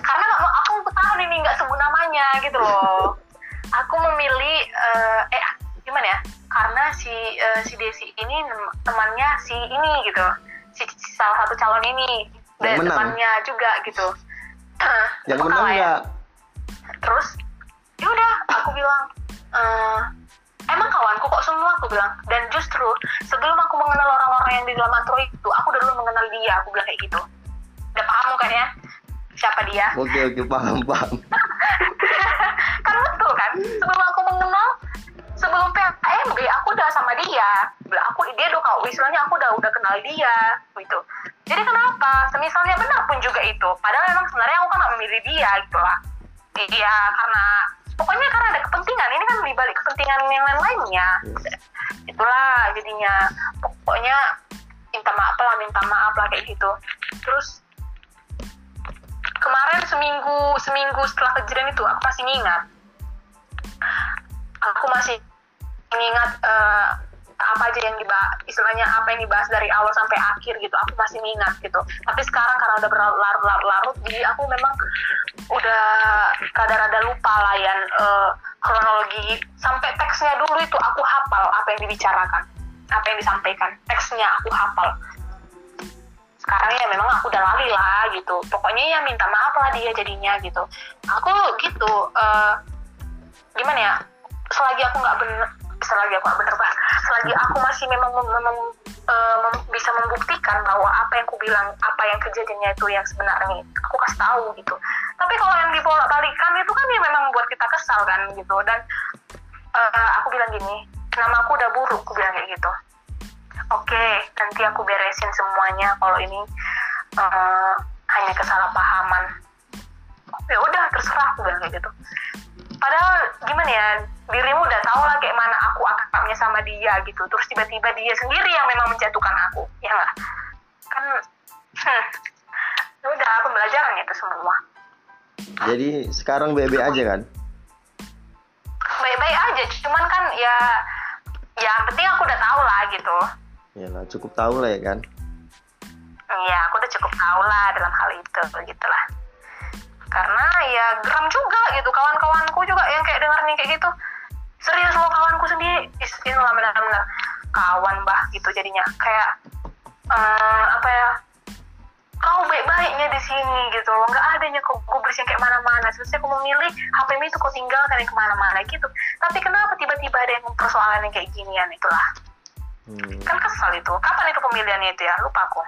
karena aku tahu ini nggak sebut namanya gitu loh. [LAUGHS] Aku memilih uh, eh gimana ya? Karena si uh, si Desi ini temannya si ini gitu. Si, si salah satu calon ini. Dan temannya juga gitu. Yang menang ya. terus ya udah aku bilang uh, emang kawanku kok semua aku bilang. Dan justru sebelum aku mengenal orang-orang yang di dalam antro itu aku udah dulu mengenal dia. Aku bilang kayak gitu. Udah paham kan ya siapa dia? [LAUGHS] Oke oke paham paham. Kan betul kan? Sebelum aku mengenal sebelum PMB aku udah sama dia. Aku dia udah kau istilahnya aku udah udah kenal dia gitu. Jadi kenapa? Semisalnya benar pun juga itu. Padahal memang sebenarnya aku kan gak memilih dia gitu lah. Iya karena pokoknya karena ada kepentingan. Ini kan dibalik kepentingan yang lain-lainnya. Itulah jadinya. Pokoknya minta maaf lah minta maaf lah kayak gitu. Terus kemarin seminggu seminggu setelah kejadian itu aku masih ingat aku masih mengingat uh, apa aja yang dibahas istilahnya apa yang dibahas dari awal sampai akhir gitu aku masih mengingat gitu. Tapi sekarang karena udah berlarut-larut jadi aku memang udah rada-rada lupa lah ya uh, kronologi. Sampai teksnya dulu itu aku hafal apa yang dibicarakan apa yang disampaikan. Teksnya aku hafal. Sekarang ya memang aku udah lali lah gitu. Pokoknya ya minta maaf lah dia jadinya gitu. Aku gitu uh, gimana ya selagi aku nggak bener selagi aku bener bah selagi aku masih memang mem, mem, uh, mem, bisa membuktikan bahwa apa yang aku bilang apa yang kejadiannya itu yang sebenarnya aku kasih tahu gitu. Tapi kalau yang dibolak balikan itu kan ya memang membuat kita kesal kan gitu. Dan uh, aku bilang gini nama aku udah buruk aku bilang kayak gitu. Oke okay, nanti aku beresin semuanya kalau ini uh, hanya kesalahpahaman. Ya udah terserah aku bilang kayak gitu. Padahal gimana ya dirimu udah tahu lah kayak mana aku akrabnya sama dia gitu. Terus tiba-tiba dia sendiri yang memang menjatuhkan aku ya nggak? Kan hmm, [LAUGHS] ya udah pembelajaran itu semua. Jadi sekarang baik aja kan? Baik-baik aja cuman kan ya ya penting aku udah tahu lah gitu. Ya lah cukup tahu lah ya kan? Iya aku udah cukup tahu lah dalam hal itu begitulah karena ya geram juga gitu kawan-kawanku juga yang kayak denger nih kayak gitu serius loh kawanku sendiri ini lah benar-benar kawan bah gitu jadinya kayak uh, apa ya kau baik-baiknya di sini gitu loh nggak adanya kau gubris yang kayak mana-mana selesai aku memilih HP itu kau tinggalkan yang ke mana-mana gitu tapi kenapa tiba-tiba ada yang persoalan yang kayak ginian itulah Hmm. Kan kesal itu. Kapan itu pemilihannya itu ya? Lupa aku.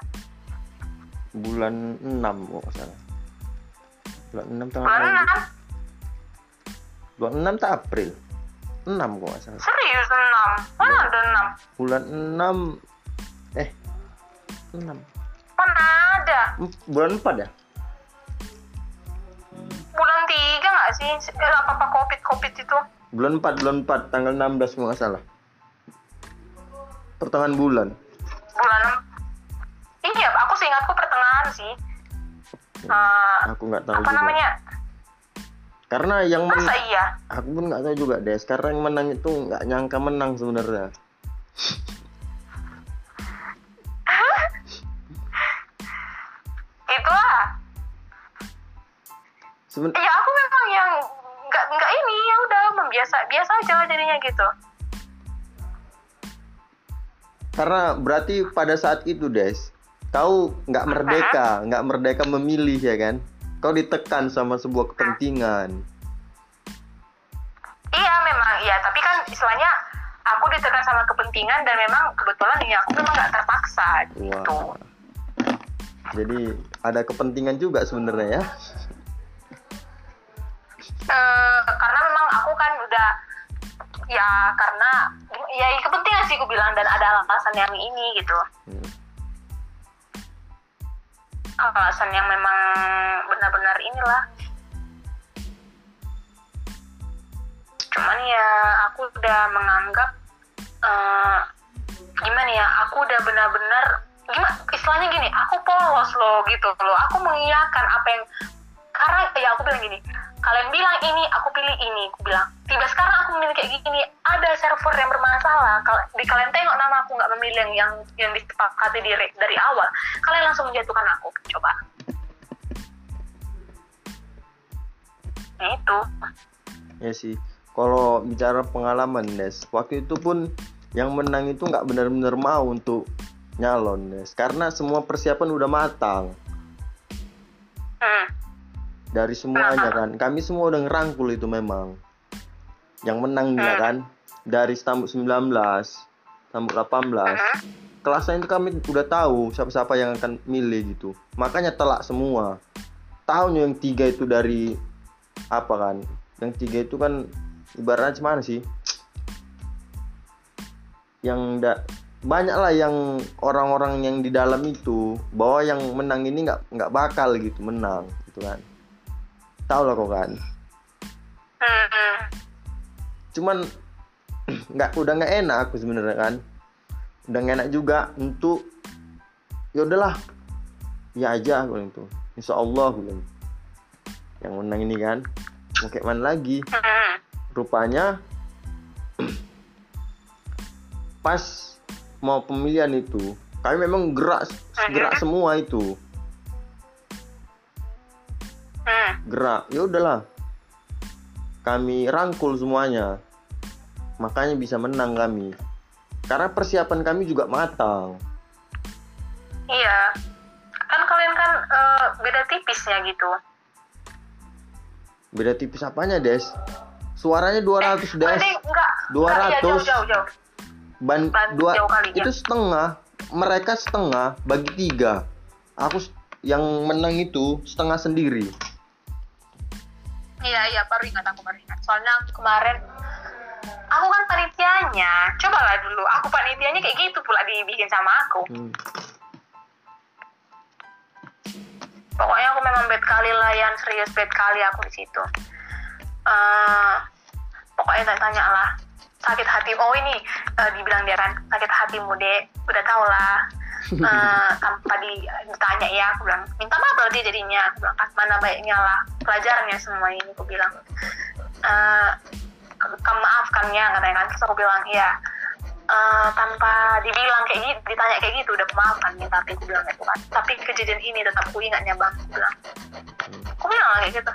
Bulan 6 kok salah. Bulan 6 tahun Bulan 6. Bulan 6 tak April. 6 kok nggak salah. Serius 6? Mana ada 6? Bulan 6 eh 6. Mana ada? Bulan 4 ya? Bulan 3 nggak sih? Eh, apa-apa covid-covid itu? Bulan 4, bulan 4 tanggal 16 nggak salah pertengahan bulan bulan iya aku seingatku pertengahan sih uh, aku nggak tahu apa juga. namanya? Karena yang masa iya? Aku pun nggak tahu juga deh. Sekarang yang menang itu nggak nyangka menang sebenarnya. Itulah Seben ya aku memang yang nggak nggak ini. Ya udah membiasa biasa aja jadinya gitu. Karena berarti pada saat itu Des kau nggak merdeka nggak merdeka memilih ya kan? Kau ditekan sama sebuah kepentingan. Iya memang iya. Tapi kan istilahnya aku ditekan sama kepentingan dan memang kebetulan ini aku memang nggak terpaksa gitu. Wah. jadi ada kepentingan juga sebenarnya ya? Uh, karena memang aku kan udah ya karena ya kepentingan sih aku bilang dan ada alasan yang ini gitu. Hmm. Alasan yang memang benar-benar inilah. Cuman ya aku udah menganggap uh, gimana ya aku udah benar-benar gimana istilahnya gini aku polos loh gitu loh. Aku mengiyakan apa yang karena ya aku bilang gini kalian bilang ini aku pilih ini. Aku bilang tiba sekarang aku memilih kayak gini. Ada server yang bermasalah. Kalau di kalian tengok nama aku nggak memilih yang yang, yang disepakati di, dari awal. Kalian langsung menjatuhkan aku. Coba. Itu ya sih. Kalau bicara pengalaman Des waktu itu pun yang menang itu nggak benar-benar mau untuk nyalon Des karena semua persiapan udah matang. Hmm dari semuanya kan. Kami semua udah ngerangkul itu memang. Yang menang ya kan. Dari Stambuk 19 Stambuk 18 kelasnya itu kami udah tahu siapa-siapa yang akan milih gitu. Makanya telak semua. Tahunya yang tiga itu dari apa kan? Yang tiga itu kan ibaratnya gimana sih? Yang enggak banyak lah yang orang-orang yang di dalam itu bahwa yang menang ini nggak nggak bakal gitu menang gitu kan tahu lah kok kan. Cuman [CLEARS THROAT] nggak udah nggak enak aku sebenarnya kan. Udah nggak enak juga untuk ya udahlah. Ya aja aku itu insya Allah bilang. Yang menang ini kan. Mau kayak mana lagi? Rupanya [CLEARS THROAT] pas mau pemilihan itu kami memang gerak gerak semua itu gerak. Ya udahlah. Kami rangkul semuanya. Makanya bisa menang kami. Karena persiapan kami juga matang. Iya. Kan kalian kan eh, beda tipisnya gitu. Beda tipis apanya des? Suaranya 200 des. berarti enggak. 200. enggak, iya, jauh jauh jauh. Ban dua jauh kali, itu ya. setengah. Mereka setengah bagi tiga. Aku yang menang itu setengah sendiri Iya iya baru ingat aku baru ingat. Soalnya kemarin aku kan panitianya. Cobalah dulu aku panitianya kayak gitu pula dibikin sama aku. Hmm. Pokoknya aku memang bad kali lah yang serius bad kali aku di situ. Eh pokoknya tanya, tanya lah sakit hati oh ini eh, dibilang dia kan sakit hatimu dek udah tau lah Eh, tanpa di, ditanya ya aku bilang minta maaf dia jadinya. Aku bilang "Ah, mana baiknya lah pelajarannya semua ini aku bilang. Eh kamu maafkan ya katanya kan. Terus aku bilang iya. Eh, tanpa dibilang kayak gitu ditanya kayak gitu udah maafkan ya tapi aku bilang gitu kan. Tapi kejadian ini tetap aku ingatnya bang aku bilang. Aku bilang kayak gitu.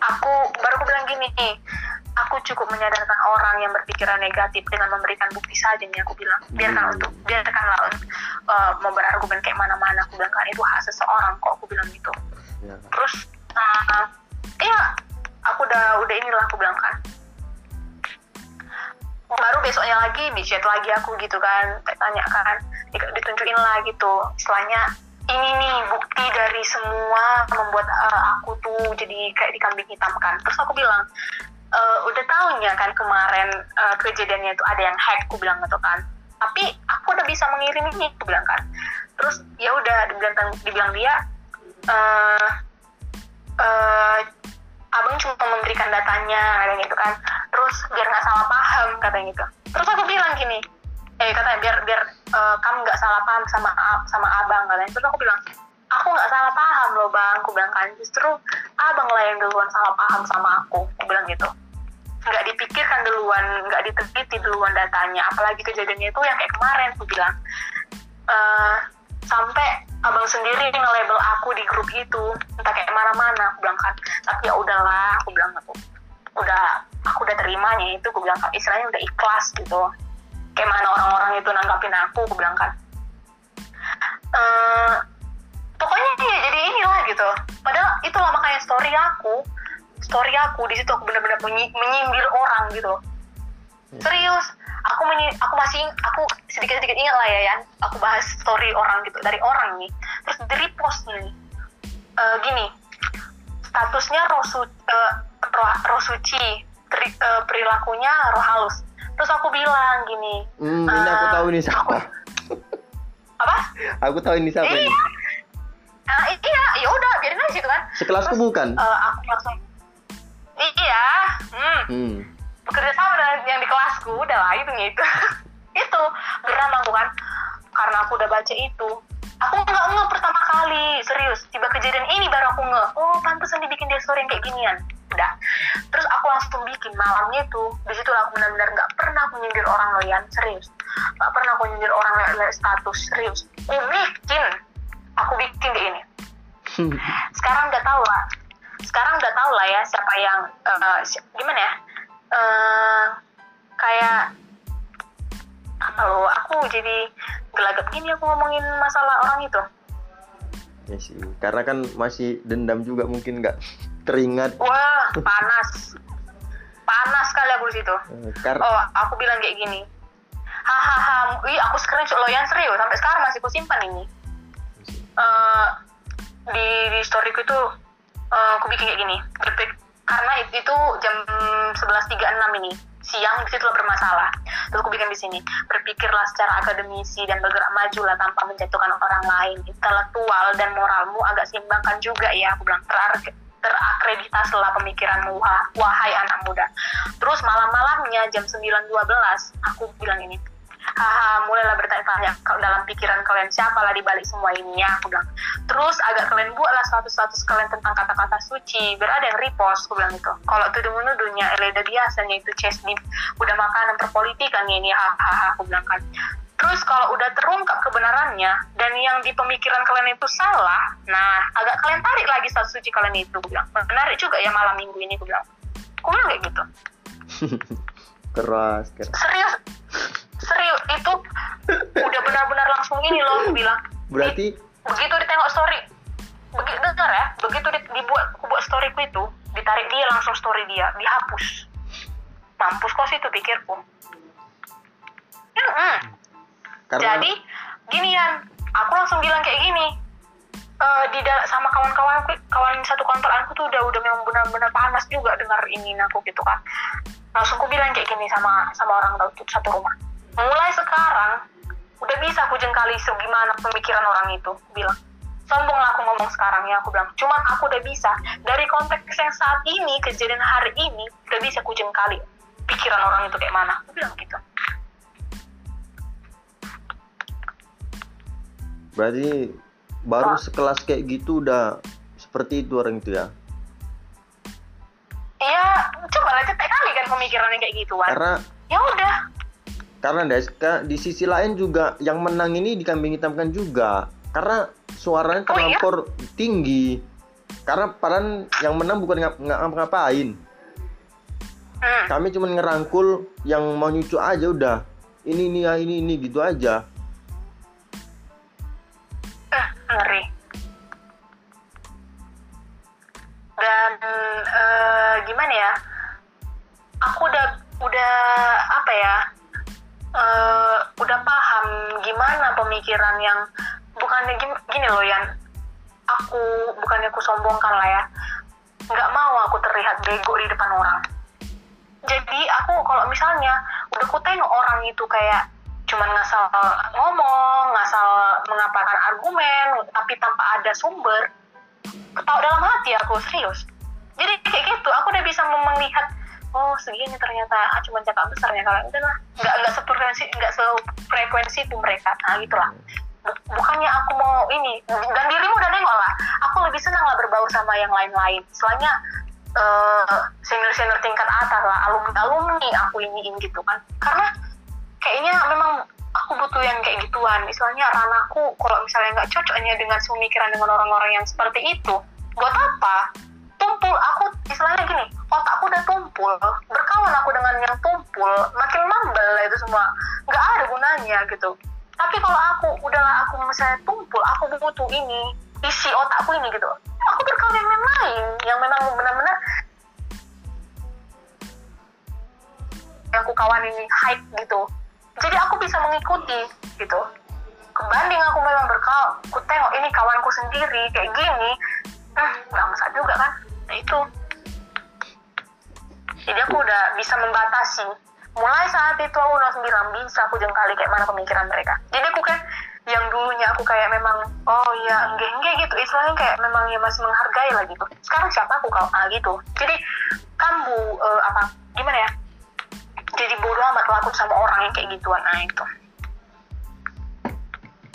Aku baru aku bilang gini aku cukup menyadarkan orang yang berpikiran negatif dengan memberikan bukti saja nih aku bilang. Biarkan Hmm. untuk biarkanlah uh, mau berargumen kayak mana-mana. Aku bilang kan itu hak seseorang kok aku bilang gitu. Ya. terus uh, iya aku udah udah inilah aku bilang kan baru besoknya lagi di chat lagi aku gitu kan. Tanya kan di- ditunjukin lah gitu. Istilahnya ini nih bukti dari semua membuat uh, aku tuh jadi kayak dikambing hitamkan terus aku bilang "Eh, udah tahunya kan kemarin uh, kejadiannya itu ada yang hack aku bilang gitu kan. Tapi aku udah bisa mengirim ini aku bilang kan. Terus ya udah dibilang dibilang dia eh eh, abang cuma memberikan datanya katanya gitu kan. Terus biar nggak salah paham katanya gitu. Terus aku bilang gini eh katanya biar biar eh, kamu nggak salah paham sama sama abang katanya. Terus aku bilang aku nggak salah paham loh bang. Aku bilang kan justru abang lah yang duluan salah paham sama aku. Aku bilang gitu. Nggak dipikirkan duluan nggak diteliti duluan datanya. Apalagi kejadiannya itu yang kayak kemarin aku bilang. Eh, sampai abang sendiri nge-label aku di grup itu. Entah kayak mana-mana aku bilang kan. Tapi ya udahlah aku bilang aku udah aku udah terimanya itu aku bilang kan. Istilahnya udah ikhlas gitu. Kayak mana orang-orang itu nanggapin aku aku bilang kan. Eh, story aku story aku di situ aku benar-benar menyi- menyindir orang gitu serius aku menyi aku masih aku sedikit sedikit ingat lah ya Yan. Aku bahas story orang gitu dari orang nih. Terus di repost nih Eh, gini. Statusnya rosu eh, roh, roh suci Tri- eh, perilakunya roh halus. Terus aku bilang gini Hmm, ini aku tahu ini siapa. Apa? Aku tahu ini siapa ini. Iya nah, iya ya udah biarin aja gitu kan. Sekelasku Terus, bukan? eh, aku langsung iya hmm hmm. bekerja sama dengan yang di kelasku udah lah itu itu [LAUGHS] itu beneran aku kan karena aku udah baca itu. Aku nggak nge pertama kali serius. Tiba kejadian ini baru aku nge. Oh pantesan dibikin dia story yang kayak ginian. Udah. Terus aku langsung bikin malamnya itu di situ aku benar-benar nggak pernah aku nyindir orang lain serius. Nggak pernah aku nyindir orang lain status serius. Aku bikin aku bikin kayak ini. Sekarang udah tahu lah. Sekarang udah tahu lah ya siapa yang eh, si- gimana ya? Eh kayak apa loh aku jadi gelagap gini aku ngomongin masalah orang itu. Ya sih karena kan masih dendam juga mungkin nggak teringat. Wah panas. Panas kali aku di situ. Eh, kar oh aku bilang kayak gini. Hahaha ih aku screenshot lo yang serius sampai sekarang masih aku simpan ini Eh, di di storyku itu eh, aku bikin kayak gini. Berpik- karena itu, itu jam 11.36 ini. Siang di situ bermasalah. Terus aku bikin di sini. Berpikirlah secara akademisi dan bergerak maju lah tanpa menjatuhkan orang lain. Intelektual dan moralmu agak seimbangkan juga ya aku bilang. Terar- terakreditaslah pemikiranmu wah- wahai anak muda. Terus malam-malamnya jam 9.12 aku bilang ini haha mulailah bertanya-tanya kalau dalam pikiran kalian siapa lah di balik semua ini ya? Aku bilang terus agak kalian buatlah status-status kalian tentang kata-kata suci. Biar ada yang repost aku bilang itu kalau tuduh menuduhnya eleda biasanya itu chesnip udah makanan perpolitikan ini hahaha aku bilang kan. Terus kalau udah terungkap kebenarannya dan yang di pemikiran kalian itu salah nah agak kalian tarik lagi status suci kalian itu aku bilang. Menarik juga ya malam minggu ini aku bilang. Aku bilang kayak gitu. [LAUGHS] Keras keras. Serius [LAUGHS] serius itu udah benar-benar langsung ini loh bilang. Berarti begitu ditengok story begitu dengar ya begitu di- dibuat aku buat storyku itu ditarik dia langsung story dia dihapus. Mampus kok sih itu pikirku. Mm-mm. karena jadi ginian aku langsung bilang kayak gini eh di sama kawan-kawan kawan satu kantoranku tuh udah udah memang benar-benar panas juga dengar ini aku gitu kan. Langsung aku bilang kayak gini sama sama orang satu rumah mulai sekarang udah bisa aku jengkali segimana pemikiran orang itu bilang sombong lah aku ngomong sekarang ya aku bilang. Cuman aku udah bisa. Dari konteks yang saat ini kejadian hari ini udah bisa aku jengkali pikiran orang itu kayak mana. Aku bilang gitu. Berarti baru sekelas kayak gitu udah seperti itu orang itu ya? Iya, coba lah cetek kali kan pemikirannya kayak gituan. karena Ya udah, karena di sisi lain juga yang menang ini dikambing hitamkan juga karena suaranya Oh, iya? terlampau tinggi karena padahal yang menang bukan ngap- ngap- ngapa-ngapain hmm. kami cuma ngerangkul yang mau nyucu aja udah ini ini ya ini ini gitu aja eh, ngeri. Pemikiran yang bukannya gim- gini loh yang aku bukannya aku sombongkan lah ya. Nggak mau aku terlihat bego di depan orang. Jadi aku kalau misalnya udah ku tengok orang itu kayak cuman ngasal ngomong, ngasal mengapakan argumen, tapi tanpa ada sumber, ketawa dalam hati aku serius. Jadi kayak gitu, aku udah bisa melihat oh segini ternyata ah, cuma cakap besarnya kalau itu lah. Nggak nggak sefrekuensi nggak sefrekuensi itu mereka. Nah gitulah. Bu- bukannya aku mau ini dan dirimu udah nengok lah. Aku lebih senang lah berbaur sama yang lain-lain. Soalnya eh senior senior tingkat atas lah alumni alumni aku iniin gitu kan. Karena kayaknya memang aku butuh yang kayak gituan. Misalnya ranahku kalau misalnya nggak cocoknya dengan pemikiran dengan orang-orang yang seperti itu buat apa tumpul aku istilahnya gini otakku udah tumpul berkawan aku dengan yang tumpul makin mambel lah itu semua. Nggak ada gunanya gitu. Tapi kalau aku udahlah aku misalnya tumpul aku butuh ini isi otakku ini gitu. Aku berkawan yang lain yang memang benar-benar yang aku kawan ini hype gitu. Jadi aku bisa mengikuti gitu. Kebanding aku memang berkawan aku tengok ini kawanku sendiri kayak gini. Hmm, bangsa juga kan nah itu. Jadi aku udah bisa membatasi. Mulai saat itu aku langsung bilang bisa aku jengkali kayak mana pemikiran mereka. Jadi aku kan yang dulunya aku kayak memang oh ya enggak enggak gitu. Istilahnya kayak memang ya masih menghargai lah gitu. Sekarang siapa aku kalau ah, gitu. Jadi kamu eh, apa gimana ya? Jadi bodoh amat lah aku sama orang yang kayak gituan. Nah itu.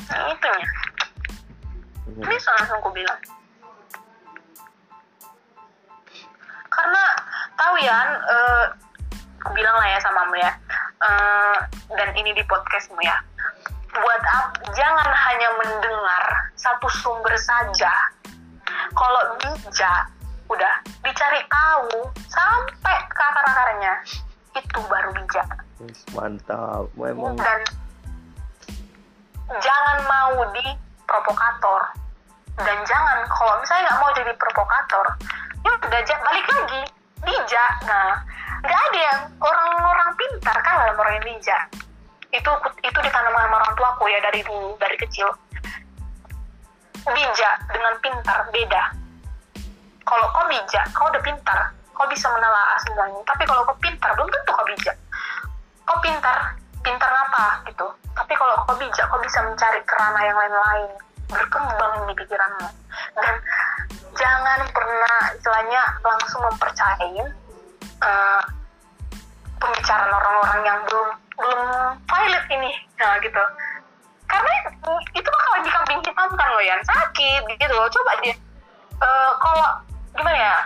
Nah itunya bisa langsung aku bilang karena tahu ya eh, aku bilang lah ya samamu ya eh, dan ini di podcastmu ya. Buat ap- jangan hanya mendengar satu sumber saja. Kalau bijak udah dicari tahu sampai ke akar-akarnya. Itu baru bijak. Mantap. Memang. Dan jangan mau di provokator. Dan jangan kalau misalnya nggak mau jadi provokator ya udah balik lagi bijak nah nggak ada yang orang-orang pintar kan dalam orang yang bijak itu itu ditanam sama orang tuaku ya dari dulu dari kecil. Bijak dengan pintar beda. Kalau kau bijak kau udah pintar kau bisa menelaah semuanya. Tapi kalau kau pintar belum tentu kau bijak kau pintar pintar apa gitu. Tapi kalau kau bijak kau bisa mencari kerana yang lain-lain berkembang di pikiranmu. Dan jangan pernah istilahnya langsung mempercayai eh, pembicaraan orang-orang yang belum belum valid ini. Nah gitu. Karena itu bakalan dikambing hitamkan loh ya sakit gitu loh. Coba dia eh, kalau gimana ya?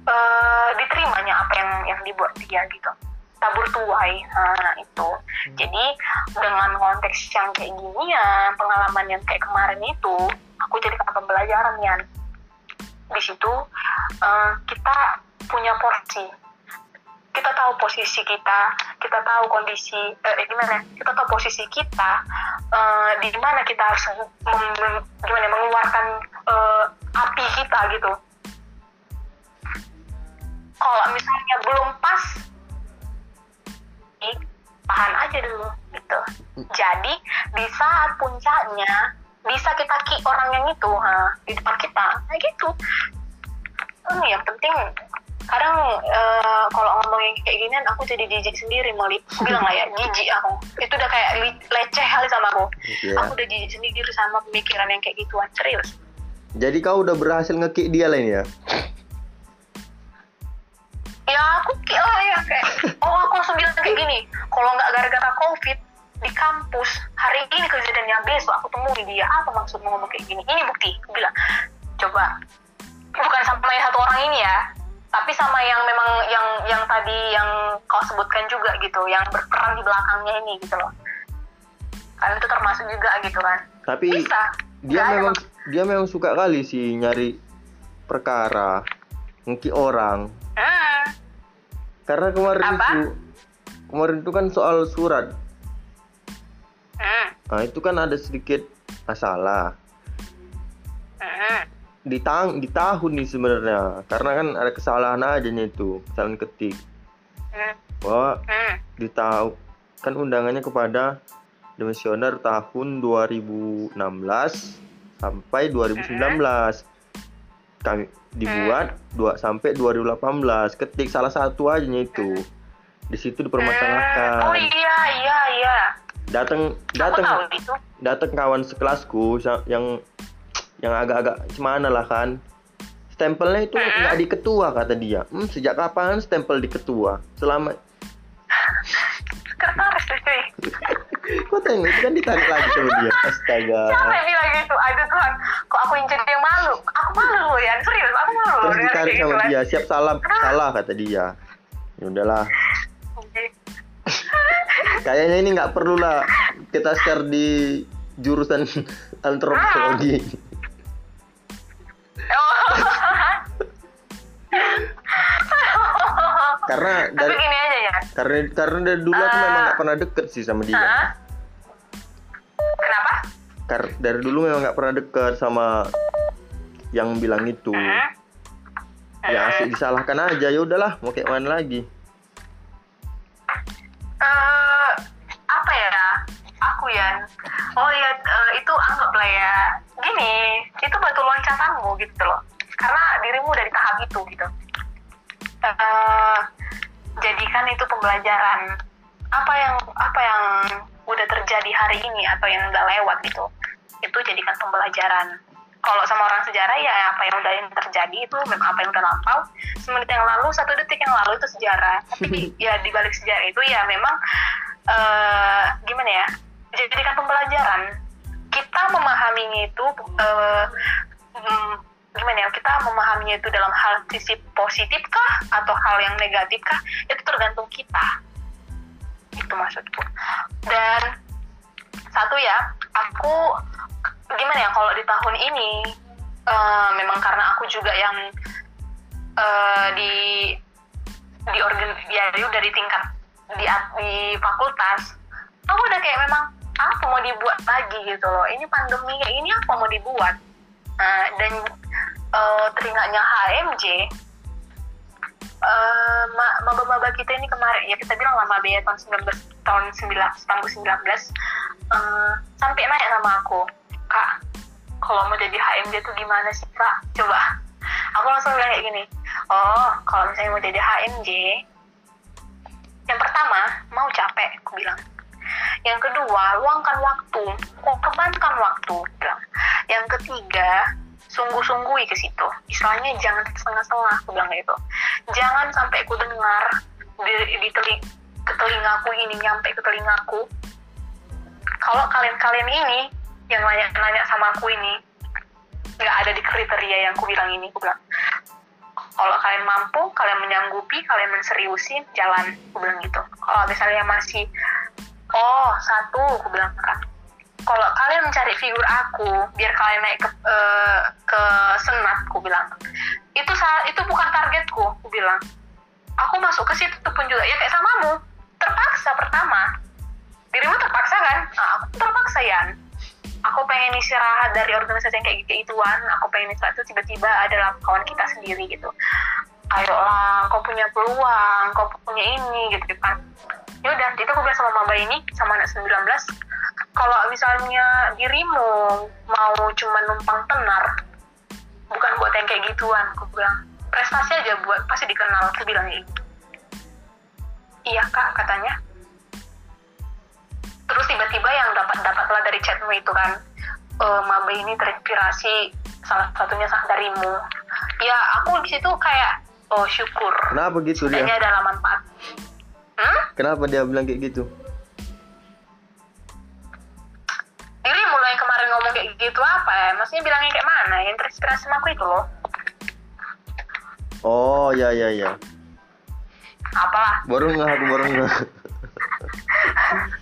Eh, diterimanya apa yang yang dibuat dia gitu tabur tuai. Nah itu. Jadi dengan konteks yang kayak gini ya pengalaman yang kayak kemarin itu aku jadikan pembelajaran ya di situ eh, kita punya porsi. Kita tahu posisi kita kita tahu kondisi eh, eh, gimana? Kita tahu posisi kita eh, di mana kita harus mem- mem- gimana mengeluarkan eh, api kita gitu. Kalau misalnya belum pas tahan aja dulu gitu. Jadi di saat puncaknya bisa kita ki orang yang itu ha, di depan kita kayak gitu. Hmm, yang penting kadang eh, kalau ngomongin kayak ginian aku jadi jijik sendiri mau bilang lah ya [LAUGHS] jijik aku. Itu udah kayak leceh kali sama aku. Iya. aku udah jijik sendiri sama pemikiran yang kayak gituan serius. Jadi kau udah berhasil ngekick dia lain ya? Ya aku lah ya kayak oh aku langsung bilang kayak gini kalau nggak gara-gara covid di kampus hari ini kejadiannya besok aku temui dia apa maksudmu ngomong kayak gini? Ini bukti aku bilang coba bukan sama yang satu orang ini ya tapi sama yang memang yang yang tadi yang kau sebutkan juga gitu yang berperan di belakangnya ini gitu loh. Kalian itu termasuk juga gitu kan? Tapi bisa. dia ada memang mak- dia memang suka kali sih nyari perkara ngeki orang. hmm, Karena kemarin Apa? itu kemarin itu kan soal surat. hmm, Nah, itu kan ada sedikit masalah. hmm, Di tang di tahun nih sebenarnya. Karena kan ada kesalahan aja nya itu, kesalahan ketik. hmm, Bahwa hmm. di tahu kan undangannya kepada demisioner tahun 2016 sampai 2019 kami dibuat dua sampai 2018 ketik salah satu aja itu. Di situ Hmm, oh dipermasalahkan iya iya. Iya datang datang datang kawan sekelasku yang yang agak-agak gimana lah kan. Stempelnya itu Hmm. nggak di ketua kata dia. Hmm, sejak kapan stempel di ketua selama sekretaris tuh cuy kok tengok itu kan ditarik lagi sama dia? Astaga. Siapa yang bilang gitu? Aduh Tuhan. Kok aku yang jadi yang malu malu loh ya serius aku malu loh terus dengar ditarik sama dia. Siap salah salah kata dia. Ya udahlah. Kan. kayaknya ini nggak perlu lah kita share di jurusan antropologi. Oh. karena tapi dari gini aja ya. karena karena dari dulu aku Ah. memang nggak pernah deket sih sama dia. Hah? kenapa? Kar- dari dulu memang nggak pernah deket sama yang bilang itu. Hah? ya asik disalahkan aja. Ya udahlah mau kayak mana lagi? Eh apa ya? Aku ya oh ya eh, itu anggaplah ya. Gini itu batu loncatanmu gitu loh. Karena dirimu udah di tahap itu gitu. Eh jadikan itu pembelajaran. Apa yang apa yang udah terjadi hari ini atau yang udah lewat gitu. Itu jadikan pembelajaran kalau sama orang sejarah ya apa yang udah yang terjadi itu memang apa yang udah lampau. Semenit yang lalu satu detik yang lalu itu sejarah. Tapi [LAUGHS] ya di balik sejarah itu ya memang eh gimana ya jadikan pembelajaran. Kita memahaminya itu mm, gimana ya kita memahaminya itu dalam hal sisi positif kah atau hal yang negatif kah itu tergantung kita. Itu maksudku. Dan satu ya aku gimana ya kalau di tahun ini eh, memang karena aku juga yang eh, di di organ ya di tingkat di di fakultas aku udah kayak memang apa mau dibuat lagi? gitu loh. Ini pandemi kayak ini apa mau dibuat? Nah, dan eh, teringatnya HMJ ma- maba-maba kita ini kemarin ya kita bilang lama ya tahun 19 tahun 19 tahun 19 eh, sampai nanya sama aku kak kalau mau jadi HMJ tuh gimana sih kak coba. Aku langsung bilang kayak gini oh kalau misalnya mau jadi HMJ yang pertama mau capek aku bilang. Yang kedua luangkan waktu korbankan waktu bilang. Yang ketiga sungguh-sungguhi ke situ. Istilahnya jangan setengah-setengah aku bilang gitu. Jangan sampai aku dengar di, di teling, ke telingaku ini nyampe ke telingaku kalau kalian-kalian ini yang nanya-nanya sama aku ini nggak ada di kriteria yang aku bilang ini aku bilang kalau kalian mampu kalian menyanggupi kalian menseriusin jalan aku bilang gitu. Kalau misalnya masih oh satu aku bilang kalau kalian mencari figur aku biar kalian naik ke eh, ke senat aku bilang. Itu itu bukan targetku aku bilang. Aku masuk ke situ pun juga ya kayak samamu. Terpaksa pertama. Dirimu terpaksa kan? Nah, aku terpaksa ya aku pengen istirahat dari organisasi yang kayak gituan aku pengen istirahat itu tiba-tiba adalah kawan kita sendiri gitu. Ayolah kau punya peluang kau punya ini gitu kan. Ya udah itu aku bilang sama maba ini sama anak 19 kalau misalnya dirimu mau cuma numpang tenar bukan buat yang kayak gituan aku bilang. Prestasi aja buat pasti dikenal aku bilang gitu. Iya kak katanya terus tiba-tiba yang dapat dapatlah dari chatmu itu kan e, maba ini terinspirasi salah satunya darimu. Ya aku di situ kayak oh syukur. Kenapa gitu dia? Ada manfaat. Hmm? kenapa dia bilang kayak gitu? Diri mulai kemarin ngomong kayak gitu apa ya? Maksudnya bilangnya kayak mana? Yang terinspirasi sama aku itu loh. Oh ya ya ya. Apalah. Baru nggak aku baru nggak [LAUGHS]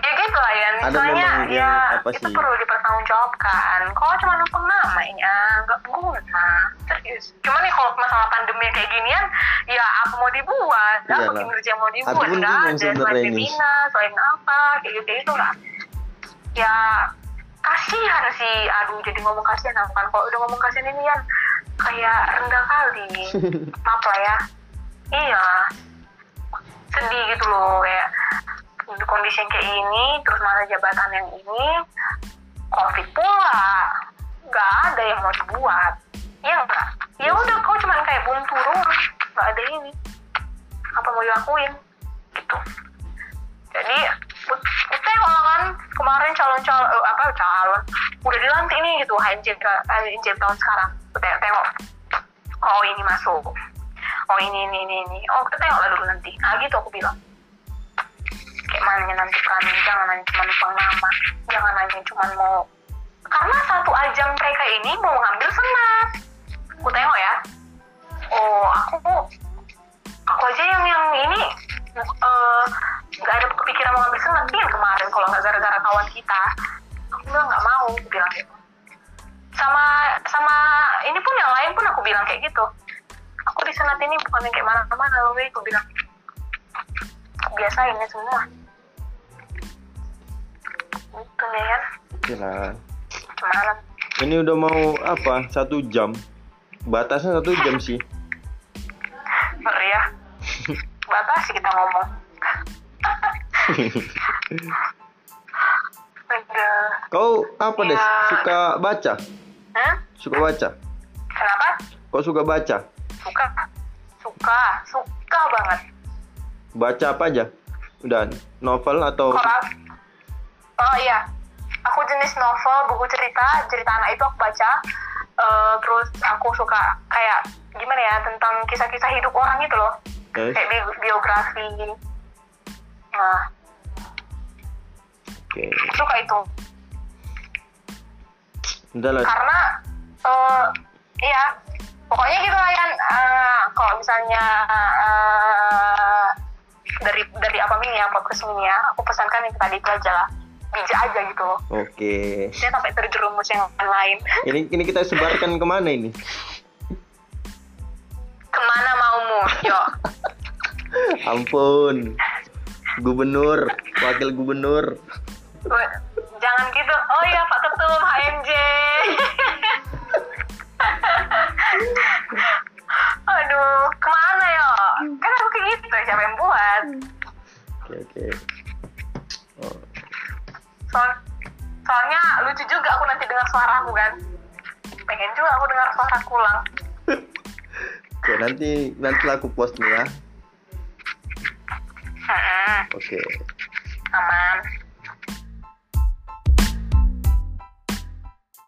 kayak gitu lah ya misalnya ya apa itu sih? perlu dipertanggungjawabkan. Kalau cuma numpang namanya nggak guna. Serius. Cuman nih kalau masalah pandemi kayak ginian ya apa mau dibuat? Apa Iyalah. kinerja mau dibuat? Aku pun nggak ada selain pimpinan selain apa kayak gitu kayak gitu lah ya kasihan sih. Aduh jadi ngomong kasihan kan kalau udah ngomong kasihan ini kan kayak rendah kali. [LAUGHS] Maaf lah ya. Iya. Sedih gitu loh kayak kondisi yang kayak ini terus masa jabatan yang ini covid pula nggak ada yang mau dibuat. Ya enggak ya udah kau cuman kayak buntu doang nggak ada ini. Apa mau dilakuin? Gitu. Jadi kita lah kan kemarin calon calon apa calon udah dilantik nih gitu HMJ ke- HMJ tahun sekarang. Tengok tengok. Oh ini masuk. Oh ini ini ini ini. Oh kita tengok lah dulu nanti. Nah gitu aku bilang kayak menentukan jangan hanya cuma numpang nama jangan hanya cuma mau. Karena satu ajang mereka ini mau ngambil senat. Aku tengok ya. Oh aku aku aja yang yang ini eh, nggak ada kepikiran mau ngambil senat. Dia kemarin kalau nggak gara-gara kawan kita. Aku bilang nggak mau aku bilang. Gitu sama sama ini pun yang lain pun aku bilang kayak gitu. Aku di senat ini bukan yang kayak mana-mana loh aku bilang. Biasa ini semua itu nih kan gimana ini udah mau apa? Satu jam. Batasnya satu jam sih. Ya batasi kita ngomong. Kau apa deh Ya. suka baca? Hah? suka baca? Kenapa? Kau suka baca? Suka. Suka. Suka banget. Baca apa aja? Udah novel atau Koran oh iya. Aku jenis novel buku cerita cerita anak itu aku baca. Eh, terus aku suka kayak gimana ya tentang kisah-kisah hidup orang gitu loh. Eh, kayak bi- biografi. Nah. Oke. Suka itu. Udah lah karena eh iya. Pokoknya gitu lah Yan. Eh, kalau misalnya eh, dari dari apa mini ya podcast mini ya aku pesankan yang tadi itu aja lah aja gitu loh. Oke. Dia sampai terjerumus yang lain. Ini ini kita sebarkan ke mana ini? Ke mana maumu yo [LAUGHS] ampun. Gubernur wakil gubernur. Jangan gitu. Oh iya pak ketum HMJ [LAUGHS] aduh ke mana yo kan aku kayak gitu siapa yang buat? Oke oke. oh, Soal, soalnya lucu juga aku nanti dengar suara aku kan? Pengen juga aku dengar suara aku ulang. [LAUGHS] Oke nanti nanti aku post nih ya. Oke. Aman